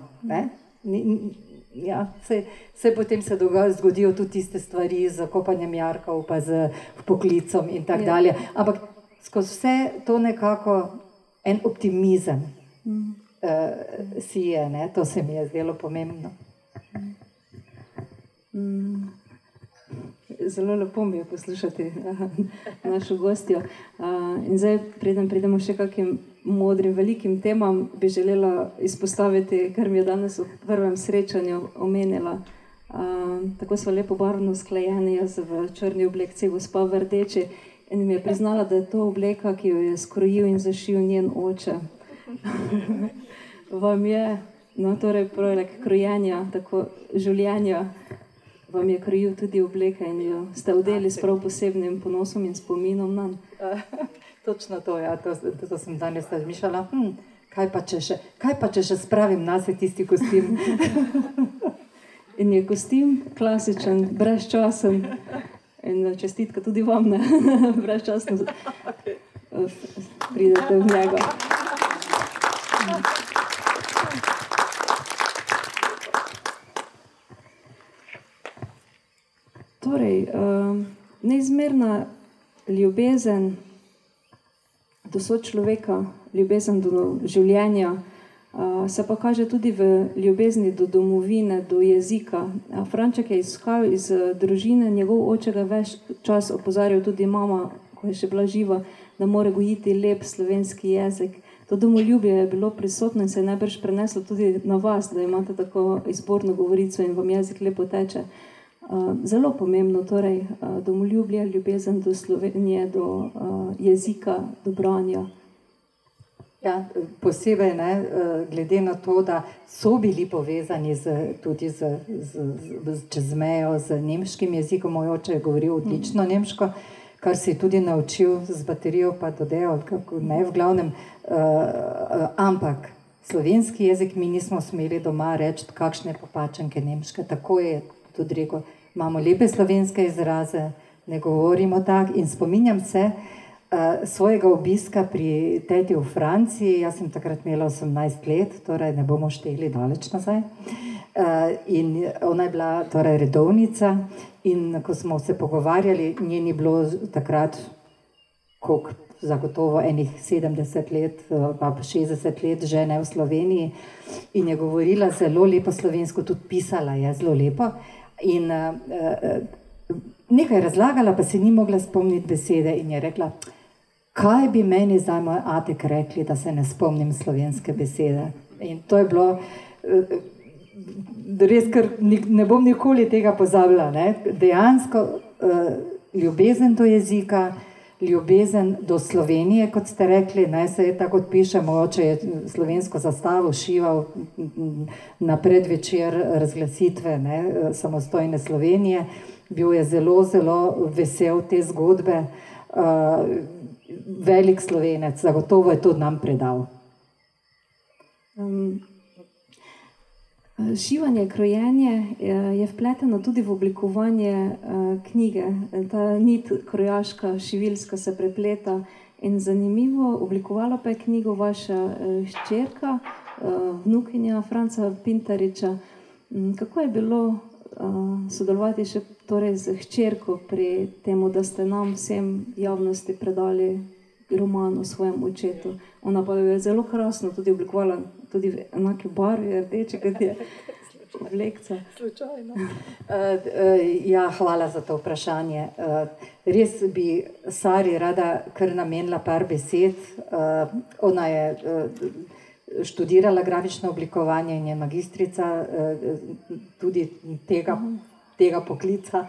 Ja, se, se potem se dogaja, zgodijo tudi tiste stvari z kopanjem jarkov, pa z poklicom in tako ja. dalje. Ampak skozi vse to nekako en optimizem mm. uh, si je, ne? to se mi je zdelo pomembno. Mm zelo lepo mi je poslušati našo gostjo. In zdaj, preden pridemo še kakim modrim, velikim temam, bi želela izpostaviti, kar mi je danes v prvem srečanju omenila. Tako smo lepo barvno sklajeni, jaz v črni obleki, gospa v rdeči. In mi je priznala, da je to obleka, ki jo je skrojil in zašil njen oče. (laughs) Vam je, no, torej, projekt krojenja, tako življenja vam je krojil tudi obleka in jo ste odeli s prav posebnim ponosom in spominom na njega. (laughs) Točno to, ja, to, to, to sem danes razmišljala. Hm, kaj, pa še, kaj pa če še spravim na se tisti kostim? (laughs) in je kostim klasičen, brezčasen. In čestitka tudi vam, ne (laughs) brezčasno. Pridete v njega. Torej, uh, neizmerna ljubezen do sočloveka, ljubezen do življenja, Uh, se pa kaže tudi v ljubezni do domovine, do jezika. Franček je izhajal iz uh, družine, njegov oče ga več čas opozarjal, tudi mama, ko je še bila živa, da mora gojiti lep slovenski jezik. To domoljubje je bilo prisotno in se je najbrž preneslo tudi na vas, da imate tako izborno govorico in vam jezik lepo teče. Uh, zelo pomembno, torej uh, domoljubje, ljubezen do Slovenije, do uh, jezika, do branja. Ja, posebej ne, glede na to, da so bili povezani z, tudi z, z, z, čez mejo z nemškim jezikom, moj oče je govoril odlično nemško, kar si je tudi naučil z baterijo, pa dodajal, kako ne v glavnem. Uh, ampak slovenski jezik mi nismo smeli doma reči, kakšne popačenke nemške. Tako je tudi rekel, imamo lepe slovenske izraze, ne govorimo tako in spominjam se, uh, svojega obiska pri teti v Franciji. Jaz sem takrat imela 18 let, torej ne bomo šteli daleč nazaj. Uh, in ona je bila torej redovnica, in ko smo se pogovarjali, njeni bilo takrat, koliko zagotovo enih 70 let, pa 60 let žene v Sloveniji. In je govorila zelo lepo slovensko, tudi pisala je zelo lepo. In uh, uh, nekaj razlagala, pa se ni mogla spomniti besede, in je rekla, kaj bi meni zdaj moj atek rekli, da se ne spomnim slovenske besede. In to je bilo eh, res, ker ne bom nikoli tega pozabila. Ne? Dejansko ljubezen do jezika. Ljubezen do Slovenije, kot ste rekli, naj se je tako pišemo, oče je slovensko zastavo šival na predvečer razglasitve ne, samostojne Slovenije. Bil je zelo, zelo vesel te zgodbe. Velik slovenec, zagotovo je to nam predal. Šivanje, krojenje je vpleteno tudi v oblikovanje uh, knjige. Ta nit krojaška, šivilska se prepleta in zanimivo, oblikovala pa je knjigo vaša ščerka, uh, vnukinja Franca Pintariča. Um, kako je bilo sodelovati še torej z hčerko pri tem, da ste nam vsem javnosti predali roman o svojem očetu. Ona pa je zelo krasno tudi oblikovala, tudi v enake barve, rdeče, kot je. Lekca. Slučajno. Uh, uh, ja, hvala za to vprašanje. Uh, res bi Sari rada kar namenila par besed. Ona je študirala grafično oblikovanje in je magistrica tudi tega, tega poklica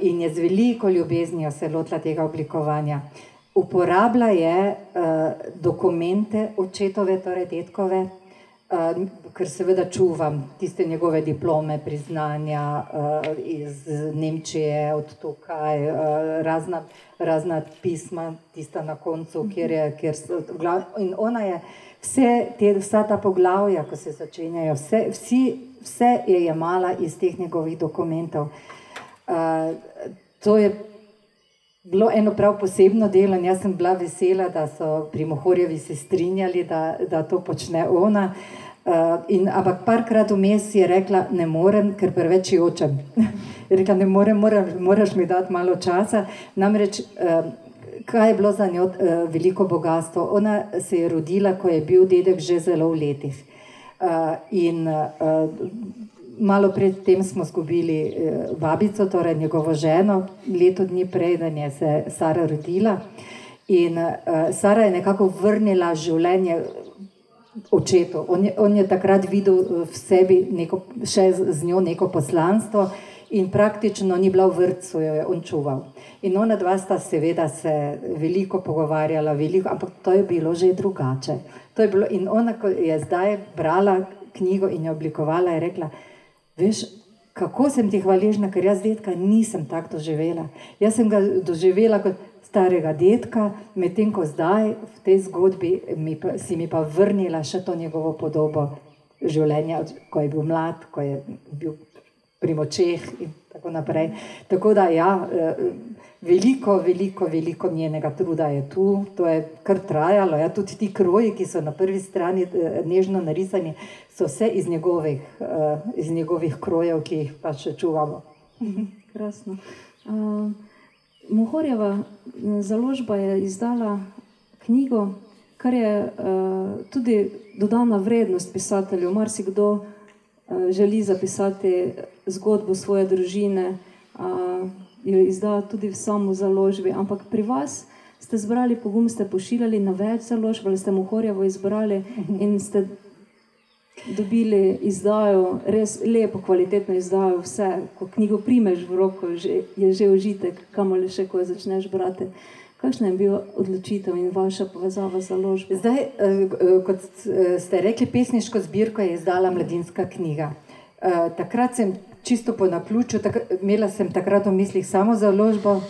in je z veliko ljubeznijo se lotila tega oblikovanja. Uh, uporablja je uh, dokumente očetove, torej detkove, uh, ker seveda čuvam tiste njegove diplome, priznanja uh, iz Nemčije, od tukaj, uh, razna, razna pisma, tista na koncu, kjer je, kjer so, in ona je vse te, vsa ta poglavja, ko se začenjajo, vse, vsi, vse je jemala iz teh njegovih dokumentov. Uh, to je bilo eno prav posebno delo in jaz sem bila vesela, da so pri Mohorjevi se strinjali, da, da to počne ona. Uh, ampak parkrat vmes je rekla, ne morem, ker preveč jočem. (laughs) je rekla, ne morem, moraš, moraš mi dati malo časa. Namreč, uh, kaj je bilo za njo uh, veliko bogatstvo? Ona se je rodila, ko je bil dedek že zelo v letih. Uh, in uh, malo predtem smo izgubili eh, babico, torej njegovo ženo, leto dni prej, da je se Sara rodila. In uh, Sara je nekako vrnila življenje očetu. On je, on je takrat videl v sebi neko, še z njo neko poslanstvo in praktično ni bila v vrtu, jo je on čuval. In ona dva sta seveda se veliko pogovarjala, veliko, ampak to je bilo že drugače. Je bilo, in ona, ko je zdaj brala knjigo in jo oblikovala, je rekla, Veš, kako sem ti hvaležna, ker jaz detka nisem tako doživela. Jaz sem ga doživela kot starega detka, medtem ko zdaj v tej zgodbi mi pa, si mi pa vrnila še to njegovo podobo življenja, ko je bil mlad, ko je bil pri močeh in tako naprej. Tako da ja. Veliko, veliko, veliko njenega truda je tu, to je kar trajalo. Ja, tudi ti kroji, ki so na prvi strani eh, nežno narisani, so vse iz njegovih, uh, iz njegovih krojev, ki jih pa še čuvamo. (laughs) Krasno. Uh, Mohorjeva založba je izdala knjigo kar je uh, tudi dodana vrednost pisatelju. Marsikdo uh, želi zapisati zgodbo svoje družine, uh, jo izda tudi v samo založbi, ampak pri vas ste zbrali pogum, ste pošiljali na več založb, ali ste mohorjevo izbrali in ste dobili izdajo, res lepo, kvalitetno izdajo, vse, ko knjigo primeš v roko, je že užitek, kamor le še, ko jo začneš brati. Kakšna je bila odločitev in vaša povezava z založbo? Zdaj, eh, eh, kot eh, ste rekli, pesniško zbirko je izdala Mladinska knjiga. Takrat sem čisto po naključju, imela sem takrat v mislih samo založbo,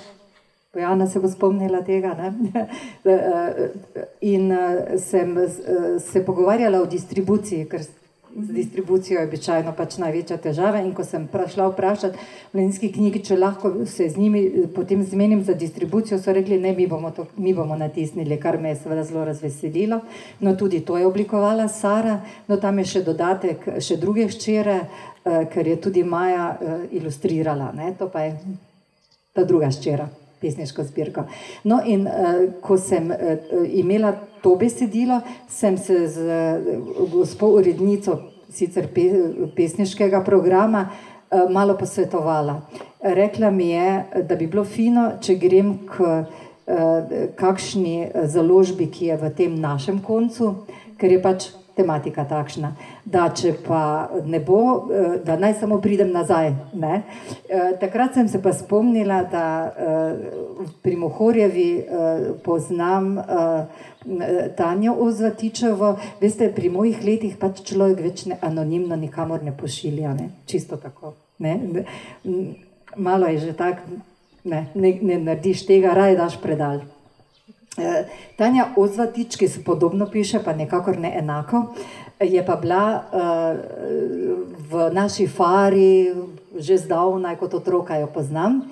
Pojana se bo spomnila tega. Ne? (laughs) In sem se pogovarjala o distribuciji, ker z distribucijo je običajno pač največja težava. In ko sem šla vprašati v Mlinski knjigi, če lahko se z njimi potem zmenim za distribucijo, so rekli, ne, mi bomo, to, mi bomo natisnili, kar me je seveda zelo razveselilo. No, tudi to je oblikovala Sara, no tam je še dodatek, še druge ščere, ker je tudi Maja ilustrirala, ne? to pa je ta druga ščera pesniško zbirko. No, in uh, ko sem imela to besedilo, sem se z gospod urednico sicer pe, pesniškega programa malo posvetovala. Rekla mi je, da bi bilo fino, če grem k kakšni založbi, ki je v tem našem koncu, ker je pač tematika takšna, da če pa ne bo, eh, da naj samo pridem nazaj. Ne? Eh, takrat sem se pa spomnila, da eh, pri Mohorjevi poznam Tanjo Ozvatičevo, veste, pri mojih letih pač človek več ne anonimno nikamor ne pošilja, ne? čisto tako. Ne? Malo je že tak, ne, ne, ne narediš tega, raj daš predal. Eh, Tanja Ozvatič, ki se podobno piše, pa nekako ne enako, je pa bila uh, v naši fari že zdavnaj, kot otroka jo poznam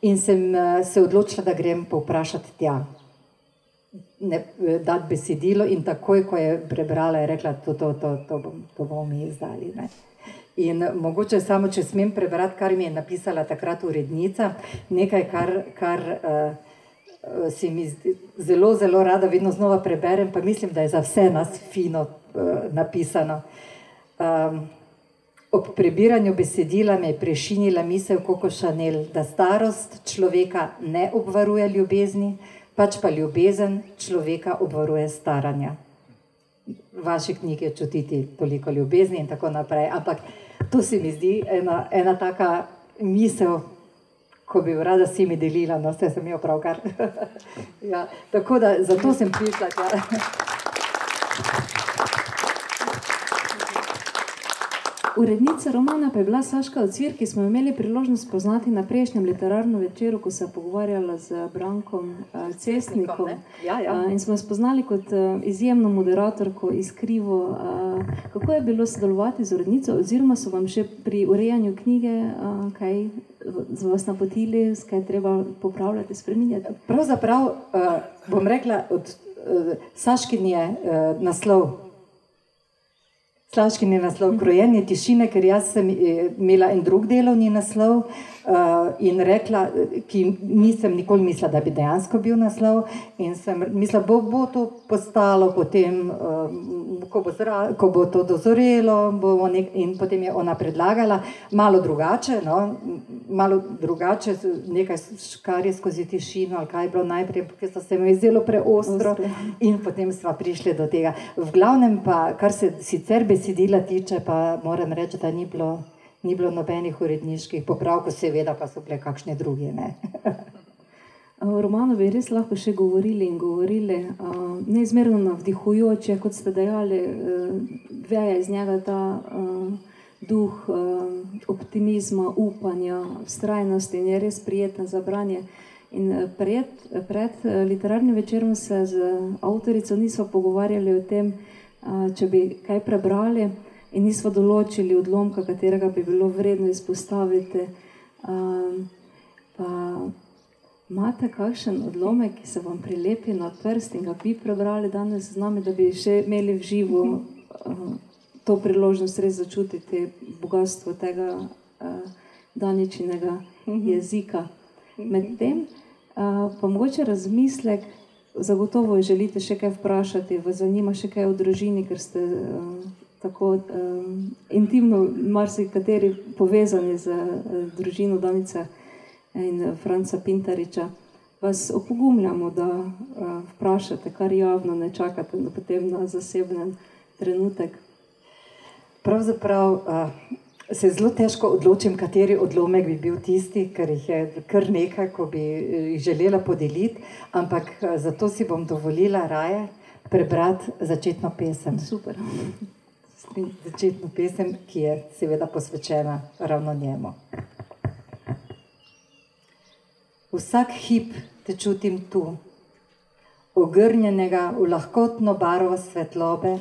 in sem uh, se odločila, da grem povprašati tja. Ne, dati besedilo in takoj, ko je prebrala, je rekla, to, to, to, to, bom, to bomo mi izdali. Ne. In mogoče samo, če smem prebrati, kar mi je napisala takrat urednica, nekaj, kar, kar uh, Eh, si mi zelo, zelo rada, vedno znova preberem, pa mislim, da je za vse nas fino uh, napisano. Um, ob prebiranju besedila me je prešinila misel Koko Šanel, da starost človeka ne obvaruje ljubezni, pač pa ljubezen človeka obvaruje staranja. V vaši knjigi je čutiti toliko ljubezni in tako naprej. Ampak to se mi zdi ena, ena taka misel, ko bi rada s temi delila, no vse sem jo pravkar. (laughs) ja, tako da zato sem prišla. Urednica romana pa je bila Saška Ocir, ki smo imeli priložnost poznati na prejšnjem literarnem večeru, ko se je pogovarjala z Brankom uh, Cestnikom. Ja, ja. Uh, in smo jo spoznali kot uh, izjemno moderatorko iz Krivo. Uh, kako je bilo sodelovati z urednico, oziroma so vam še pri urejanju knjige uh, kaj vas napotili, kaj treba popravljati, spremenjati? Pravzaprav uh, bom rekla od uh, Saškinje uh, naslov. Slaški je naslov Krojenje tišine, ker jaz sem eh, imela en drug delovni naslov in rekla, ki nisem nikoli mislila, da bi dejansko bil naslov. In sem mislila, bo, bo to postalo potem, uh, ko, bo zra, ko bo to dozorelo. Nek, in potem je ona predlagala malo drugače, no, malo drugače, nekaj kar je skozi tišino, ali kaj je bilo najprej, ker so se mi zdelo preostro. In potem smo prišli do tega. V glavnem pa, kar se sicer besedi besedila tiče, pa moram reči, da ni bilo, ni bilo nobenih uredniških popravkov, seveda pa so bile kakšne druge. O romanu bi res lahko še govorili in govorili. Neizmerno navdihujoče, kot ste dejali, veje iz njega ta duh optimizma, upanja, vztrajnosti in je res prijetno za branje. In pred, pred literarnim večerom se z avtorico nismo pogovarjali o tem, če bi kaj prebrali in nismo določili odlomka, katerega bi bilo vredno izpostaviti. Pa imate kakšen odlomek, ki se vam prilepi na prst in ga bi prebrali danes z nami, da bi še imeli v živo to priložnost res začutiti bogatstvo tega daničinega jezika. Medtem pa mogoče razmislek, zagotovo želite še kaj vprašati, vas zanima še kaj o družini, ker ste uh, tako um, intimno, marsikateri povezani z uh, družino Danica in uh, Franca Pintariča. Vas opogumljamo, da uh, vprašate, kar javno ne čakate, da potem na zasebnem trenutek. Pravzaprav uh, se zelo težko odločim, kateri odlomek bi bil tisti, ker jih je kar nekaj, ko bi jih želela podeliti, ampak uh, zato si bom dovolila raje prebrati začetno pesem. Super. Začetno pesem, ki je seveda posvečena ravno njemu. Vsak hip te čutim tu, ogrnjenega v lahkotno barvo svetlobe,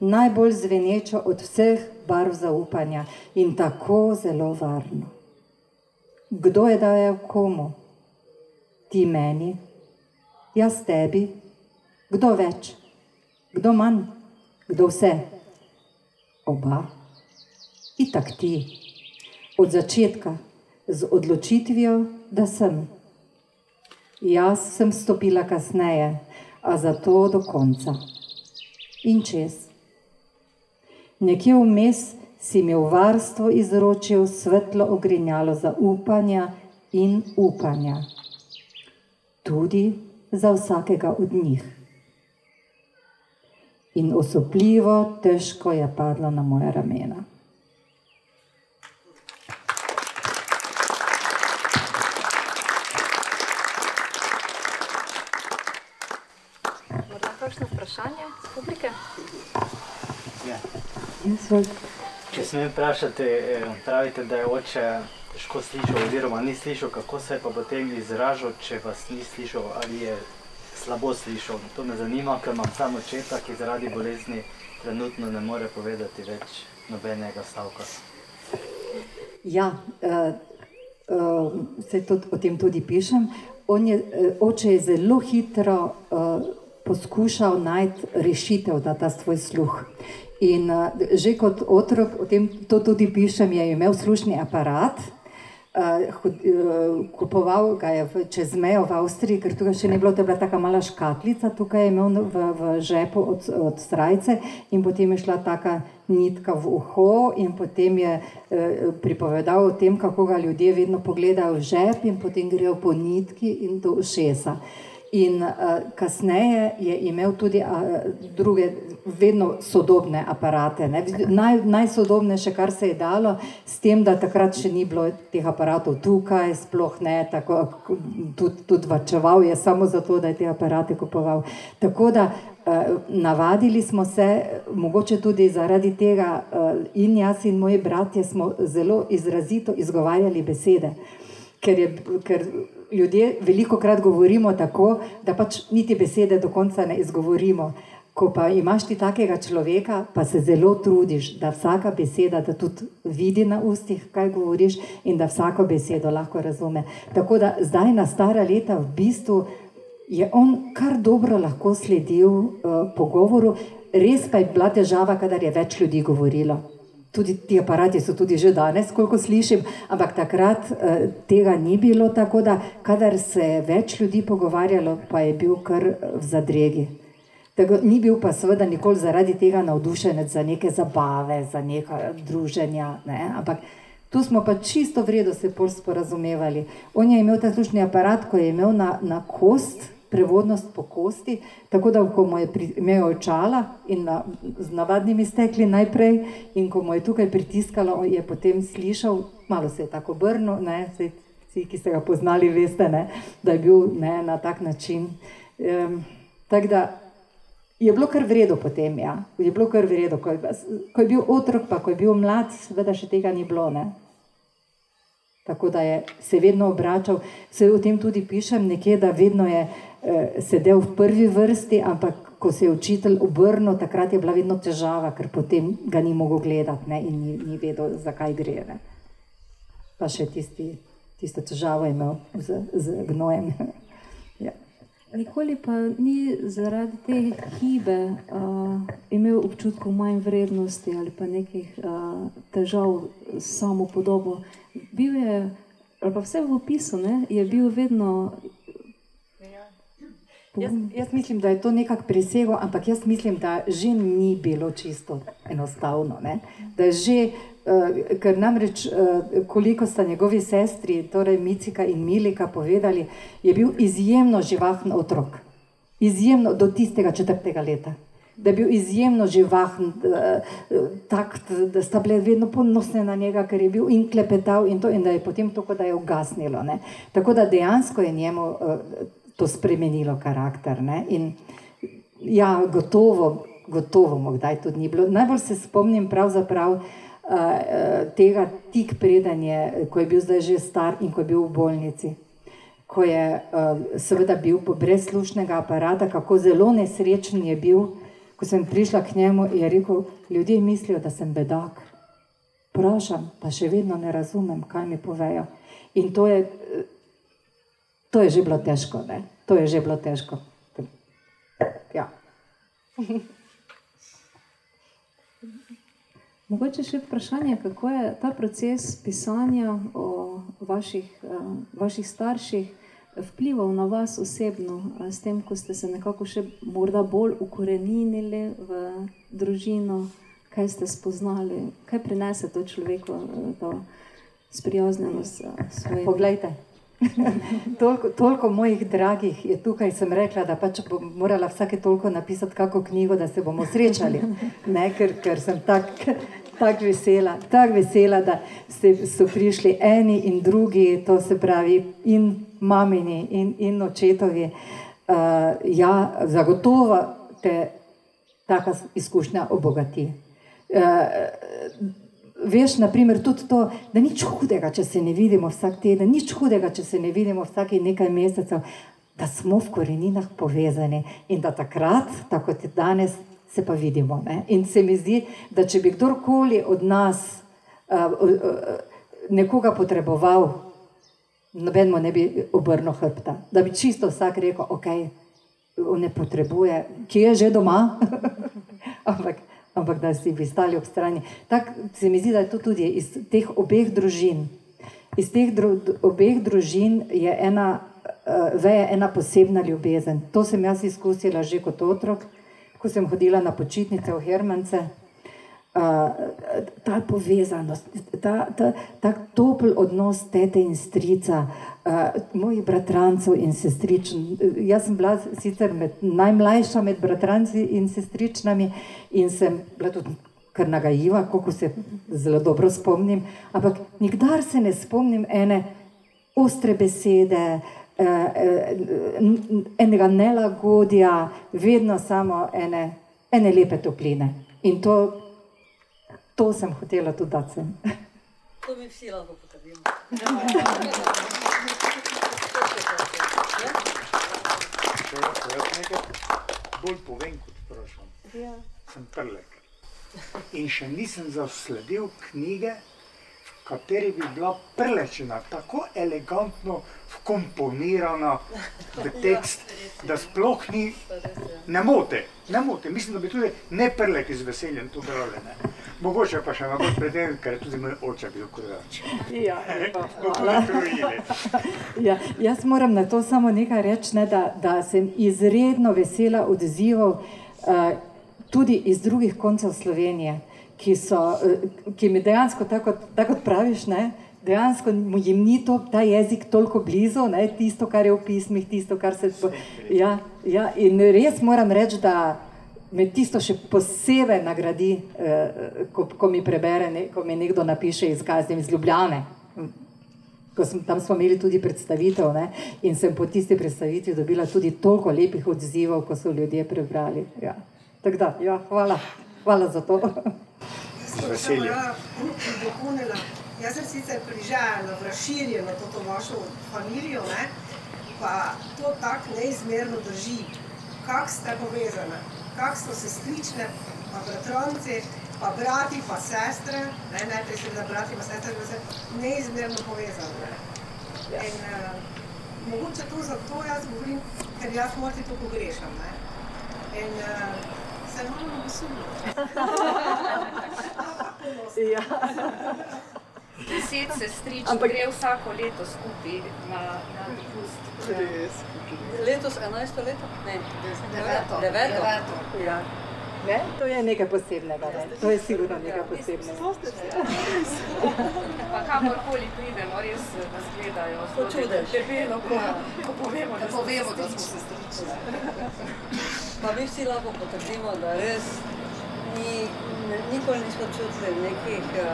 najbolj zvenečo od vseh barv zaupanja in tako zelo varno. Kdo je dajal komu? Ti meni, jaz tebi, kdo več, kdo manj, kdo vse? Oba, itak ti, od začetka, z odločitvijo, da sem. Jaz sem stopila kasneje, a zato do konca. In čez. Nekje vmes si mi v varstvo izročil svetlo ogrinjalo zaupanja in upanja. Tudi za vsakega od njih. In osupljivo, težko je padlo na moje ramena. Morda kakšno vprašanje z publike? Ja. Če smem vprašati, eh, pravite, da je oče težko slišal, oziroma ni slišal, kako se je pa potem izražal, če vas ni slišal ali je slabo slišal. To me zanima, ker imam samo očeta, ki zaradi bolezni trenutno ne more povedati več nobenega stavka. Ja, uh, uh, se tudi, o tem tudi pišem. On je, uh, oče je zelo hitro uh, poskušal najti rešitev za ta svoj sluh. In uh, že kot otrok, o tem to tudi pišem, je imel slušni aparat. Uh, hod, uh, kupoval ga je v, čez mejo v Avstriji, ker tukaj še ni bilo, to je bila tako mala škatlica, tukaj je imel v, v žepu od, od srajce in potem je šla taka nitka v uho in potem je uh, pripovedal o tem, kako ga ljudje vedno pogledajo v žep in potem grejo po nitki in do ušesa. In uh, kasneje je imel tudi uh, druge, vedno sodobne aparate, ne? Naj, najsodobnejše, kar se je dalo, s tem, da takrat še ni bilo teh aparatov tukaj, sploh ne, tako tudi, tudi vrčeval je samo zato, da je te aparate kupoval. Tako da uh, navadili smo se, mogoče tudi zaradi tega, uh, in jaz in moji bratje smo zelo izrazito izgovarjali besede. Ker, je, ker ljudje veliko krat govorimo tako, da pač niti besede do konca ne izgovorimo. Ko pa imaš ti takega človeka, pa se zelo trudiš, da vsaka beseda, da tudi vidi na ustih, kaj govoriš, in da vsako besedo lahko razume. Tako da zdaj na stara leta v bistvu je on kar dobro lahko sledil uh, pogovoru, res pa je bila težava, kadar je več ljudi govorilo tudi ti aparati so tudi že danes, koliko slišim, ampak takrat uh, tega ni bilo, tako da, kadar se je več ljudi pogovarjalo, pa je bil kar v zadregi. Tako, ni bil pa seveda nikoli zaradi tega navdušen za neke zabave, za neka druženja, ne? ampak tu smo pa čisto vredno se pol sporazumevali. On je imel ta slušni aparat, ko je imel na, na kost, prevodnost po kosti, tako da ko mu je imel očala in na, z navadnimi stekli najprej, in ko mu je tukaj pritiskalo, je potem slišal, malo se je tako obrnil, vsi, ki ste ga poznali, veste, ne, da je bil ne, na tak način. Um, tako da je bilo kar vredno potem, ja. je bilo kar vredno, ko, ko je bil otrok, pa ko je bil mlad, seveda še tega ni bilo. Ne. Tako da je se vedno obračal, se o tem tudi pišem, nekje, da vedno je sedel v prvi vrsti, ampak ko se je učitelj obrnil, takrat je bila vedno težava, ker potem ga ni mogel gledati ne, in ni, ni vedel, zakaj gre. Ne. Pa še tisti, tisto težavo je imel z, z gnojem. (laughs) ja. Nikoli pa ni zaradi te hibe uh, imel občutkov manj vrednosti ali pa nekih uh, težav s samo podobo. Bil je, ali pa vse v opisu, ne, je bil vedno Jaz, jaz mislim, da je to nekako presego, ampak jaz mislim, da že ni bilo čisto enostavno. Ne? Da je že, uh, ker namreč, uh, koliko sta njegovi sestri, torej Micika in Milika, povedali, je bil izjemno živahen otrok. Izjemno do tistega četrtega leta. Da je bil izjemno živahen, tak, da sta bile vedno ponosne na njega, ker je bil in klepetal, in, to, in da je potem to, da je ugasnilo. Ne? Tako da dejansko je njemu uh, to spremenilo karakter. Ne? In ja, gotovo, gotovo mu kdaj tudi ni bilo. Najbolj se spomnim pravzaprav uh, tega tik predanje, ko je bil zdaj že star in ko je bil v bolnici. Ko je uh, seveda bil brez slušnega aparata, kako zelo nesrečen je bil, ko sem prišla k njemu je rekel: Ljudje mislijo, da sem bedak. Prošam, pa še vedno ne razumem, kaj mi povejo. In to je, To je že bilo težko, ne? to je že bilo težko. Ja. (laughs) Mogoče še vprašanje, kako je ta proces pisanja o vaših, uh, vaših starših vplival na vas osebno, s tem, ko ste se nekako še morda bolj ukorenili v družino, kaj ste spoznali, kaj prinese to človeku, uh, to sprijaznjenost uh, svojim. Poglejte, (laughs) toliko, toliko mojih dragih je tukaj, sem rekla, da pač bom morala vsake toliko napisati kako knjigo, da se bomo srečali. Ne, ker, ker sem tako tak vesela, tak vesela, da ste, so prišli eni in drugi, to se pravi in mamini in, in očetovi. Uh, ja, zagotovo te taka izkušnja obogati. Uh, veš, naprimer, tudi to, da nič hudega, če se ne vidimo vsak teden, nič hudega, če se ne vidimo vsake nekaj mesecev, da smo v koreninah povezani in da takrat, tako kot je danes, se pa vidimo. Ne? In se mi zdi, da če bi kdorkoli od nas uh, uh, nekoga potreboval, noben mu ne bi obrnil hrbta, da bi čisto vsak rekel, ok, on ne potrebuje, ki je že doma. (laughs) Ampak ampak da si bi stali ob strani. Tako se mi zdi, da je to tudi iz teh obeh družin. Iz teh dru, obeh družin je ena, uh, veje ena posebna ljubezen. To sem jaz izkusila že kot otrok, ko sem hodila na počitnice v Hermance ta povezanost, ta, ta, ta topel odnos tete in strica, uh, mojih bratrancev in sestričn. Jaz sem bila sicer med, najmlajša med bratranci in sestričnami in sem bila tudi kar nagajiva, koliko se zelo dobro spomnim, ampak nikdar se ne spomnim ene ostre besede, uh, uh, enega nelagodja, vedno samo ene, ene lepe topline. In to To sem hotela tudi dati sem. To mi vsi lahko potrdimo. (laughs) Bolj povem, kot vprašam. Ja. Sem prlek. In še nisem zasledil knjige, kateri bi bila prlečena tako elegantno vkomponirana v (laughs) tekst, da sploh ni ne mote. Ne mote. Mislim, da bi tudi ne prlek iz veselja to brali. Mogoče pa še malo predtem, ker je tudi moj oče bil kurjač. Ja, (laughs) (laughs) ja, jaz moram na to samo nekaj reči, ne, da, da sem izredno vesela odzivov uh, tudi iz drugih koncev Slovenije, ki, so, uh, ki mi dejansko, tako, tako praviš, ne, dejansko jim ni to, ta jezik toliko blizu, ne, tisto, kar je v pismih, tisto, kar se. Ja, ja, in res moram reči, da me tisto še posebej nagradi, eh, ko, ko mi prebere, ne, ko mi nekdo napiše izkaz iz Ljubljane. Sem, tam smo imeli tudi predstavitev ne, in sem po tisti predstavitvi dobila tudi toliko lepih odzivov, ko so ljudje prebrali. Ja. Tako da, ja, hvala. hvala za to. Veselje. Jaz sem sicer priželjena v razširjeno to vašo familijo, ne, pa to tako neizmerno drži. Kako ste povezane? kako so sestrične, pa bratranci, pa brati, pa sestre, ne, najprej seveda brati, pa sestre, da se neizmerno povezane. Ne. Ja. In uh, mogoče to zato jaz govorim, ker jaz morati to pogrešam. Ne. In uh, se malo veselim. ja. Deset sestrič Ampak- gre vsako leto skupaj na, na dopust. Letos 11 leto? Ne, Deveto. Deveto. Deveto. Ja. Ne? To je nekaj posebnega, ne? to je sigurno nekaj posebnega. Pa kamorkoli pridemo, res nas gledajo. zelo Počudež. Debelo, ko, ko povemo, Da da povemo, da smo sestrične. Pa mi vsi lahko potrdimo, da res ni, ne, nikoli nismo čutili nekih uh,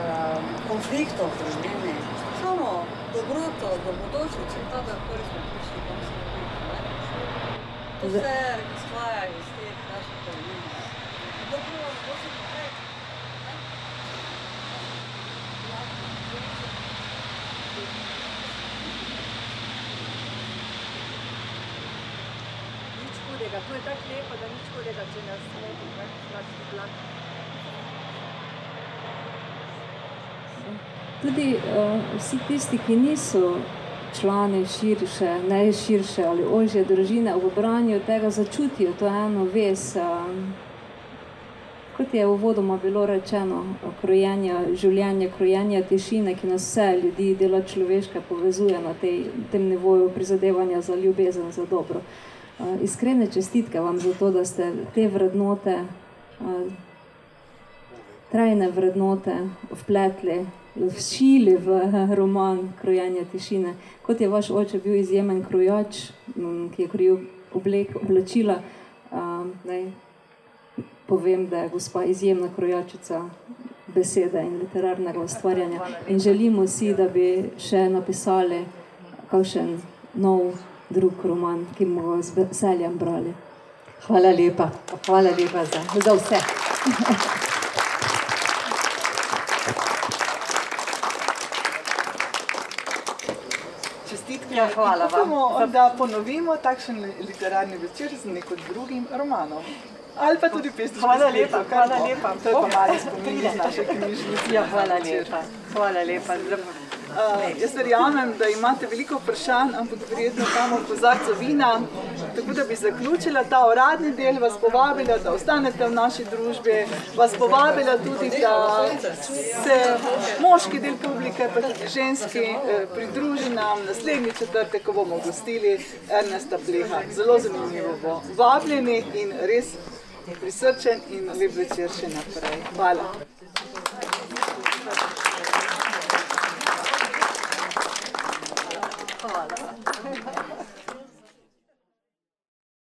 uh, konfliktov pri meni. Samo dobroto, dobrodošli, če kadarkoli smo prišli, kam smo ne. To se izhaja iz teh naših korenin. Dobro, bosi naprej. ne. Hudega, to je tako lepo, da nič hudega, če nas smeti, naš glas. Tudi uh, vsi tisti, ki niso člani širše, ne širše ali ožje družine, ob branju tega začutijo to eno vez. Kot je uvodoma bilo rečeno, krojenje življenja, krojenje tišine, ki nas vse ljudi, dela človeške, povezuje na tej, tem nivoju prizadevanja za ljubezen, za dobro. Uh, iskrene čestitke vam za to, da ste te vrednote, uh, trajne vrednote vpletli, všili v roman Krojenje tišine. Kot je vaš oče bil izjemen krojač, m, ki je krojil oblek, oblačila, naj povem, da je gospa izjemna krojačica besede in literarnega ustvarjanja. In želimo si, da bi še napisali kakšen nov drug roman, ki bomo z veseljem brali. Hvala lepa, hvala lepa za, za vse. (laughs) Čestitke. Ja, hvala vam. Upamo, da ponovimo takšen literarni večer z nekim drugim romanom. Ali pa tudi pesniško Hvala lepa, kar hvala lepa. To je pa mali spomin iz naše knjižnice. Ja, hvala lepa, hvala lepa. Uh, jaz verjamem, da imate veliko vprašanj, ampak verjetno imamo kozarca vina. Tako da bi zaključila ta uradni del, vas povabila, da ostanete v naši družbi, vas povabila tudi, da se moški del publike, pa tudi ženski, eh, pridruži nam naslednji četrtek, ko bomo gostili Ernesta Pleha. Zelo zanimivo bo. Vabljeni in res prisrčen in lep večer še naprej. Hvala. Hvala. そうだ。